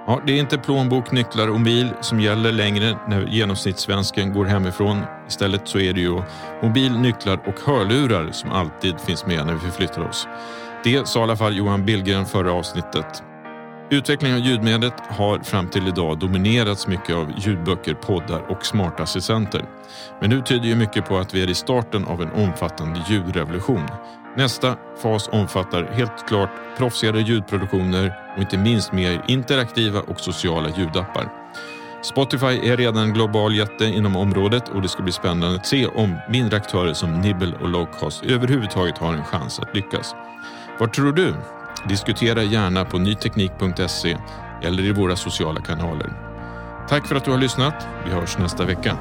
Ja, det är inte plånbok, nycklar och bil som gäller längre när genomsnittssvensken går hemifrån. Istället så är det ju mobil, nycklar och hörlurar som alltid finns med när vi förflyttar oss. Det sa i alla fall Johan Billgren förra avsnittet. Utvecklingen av ljudmediet har fram till idag dominerats mycket av ljudböcker, poddar och smarta assistenter. Men nu tyder ju mycket på att vi är i starten av en omfattande ljudrevolution. Nästa fas omfattar helt klart proffsigare ljudproduktioner och inte minst mer interaktiva och sociala ljudappar. Spotify är redan en global jätte inom området och det ska bli spännande att se om mindre aktörer som Nibble och Lowcast överhuvudtaget har en chans att lyckas. Vad tror du? Diskutera gärna på nyteknik.se eller i våra sociala kanaler. Tack för att du har lyssnat. Vi hörs nästa vecka.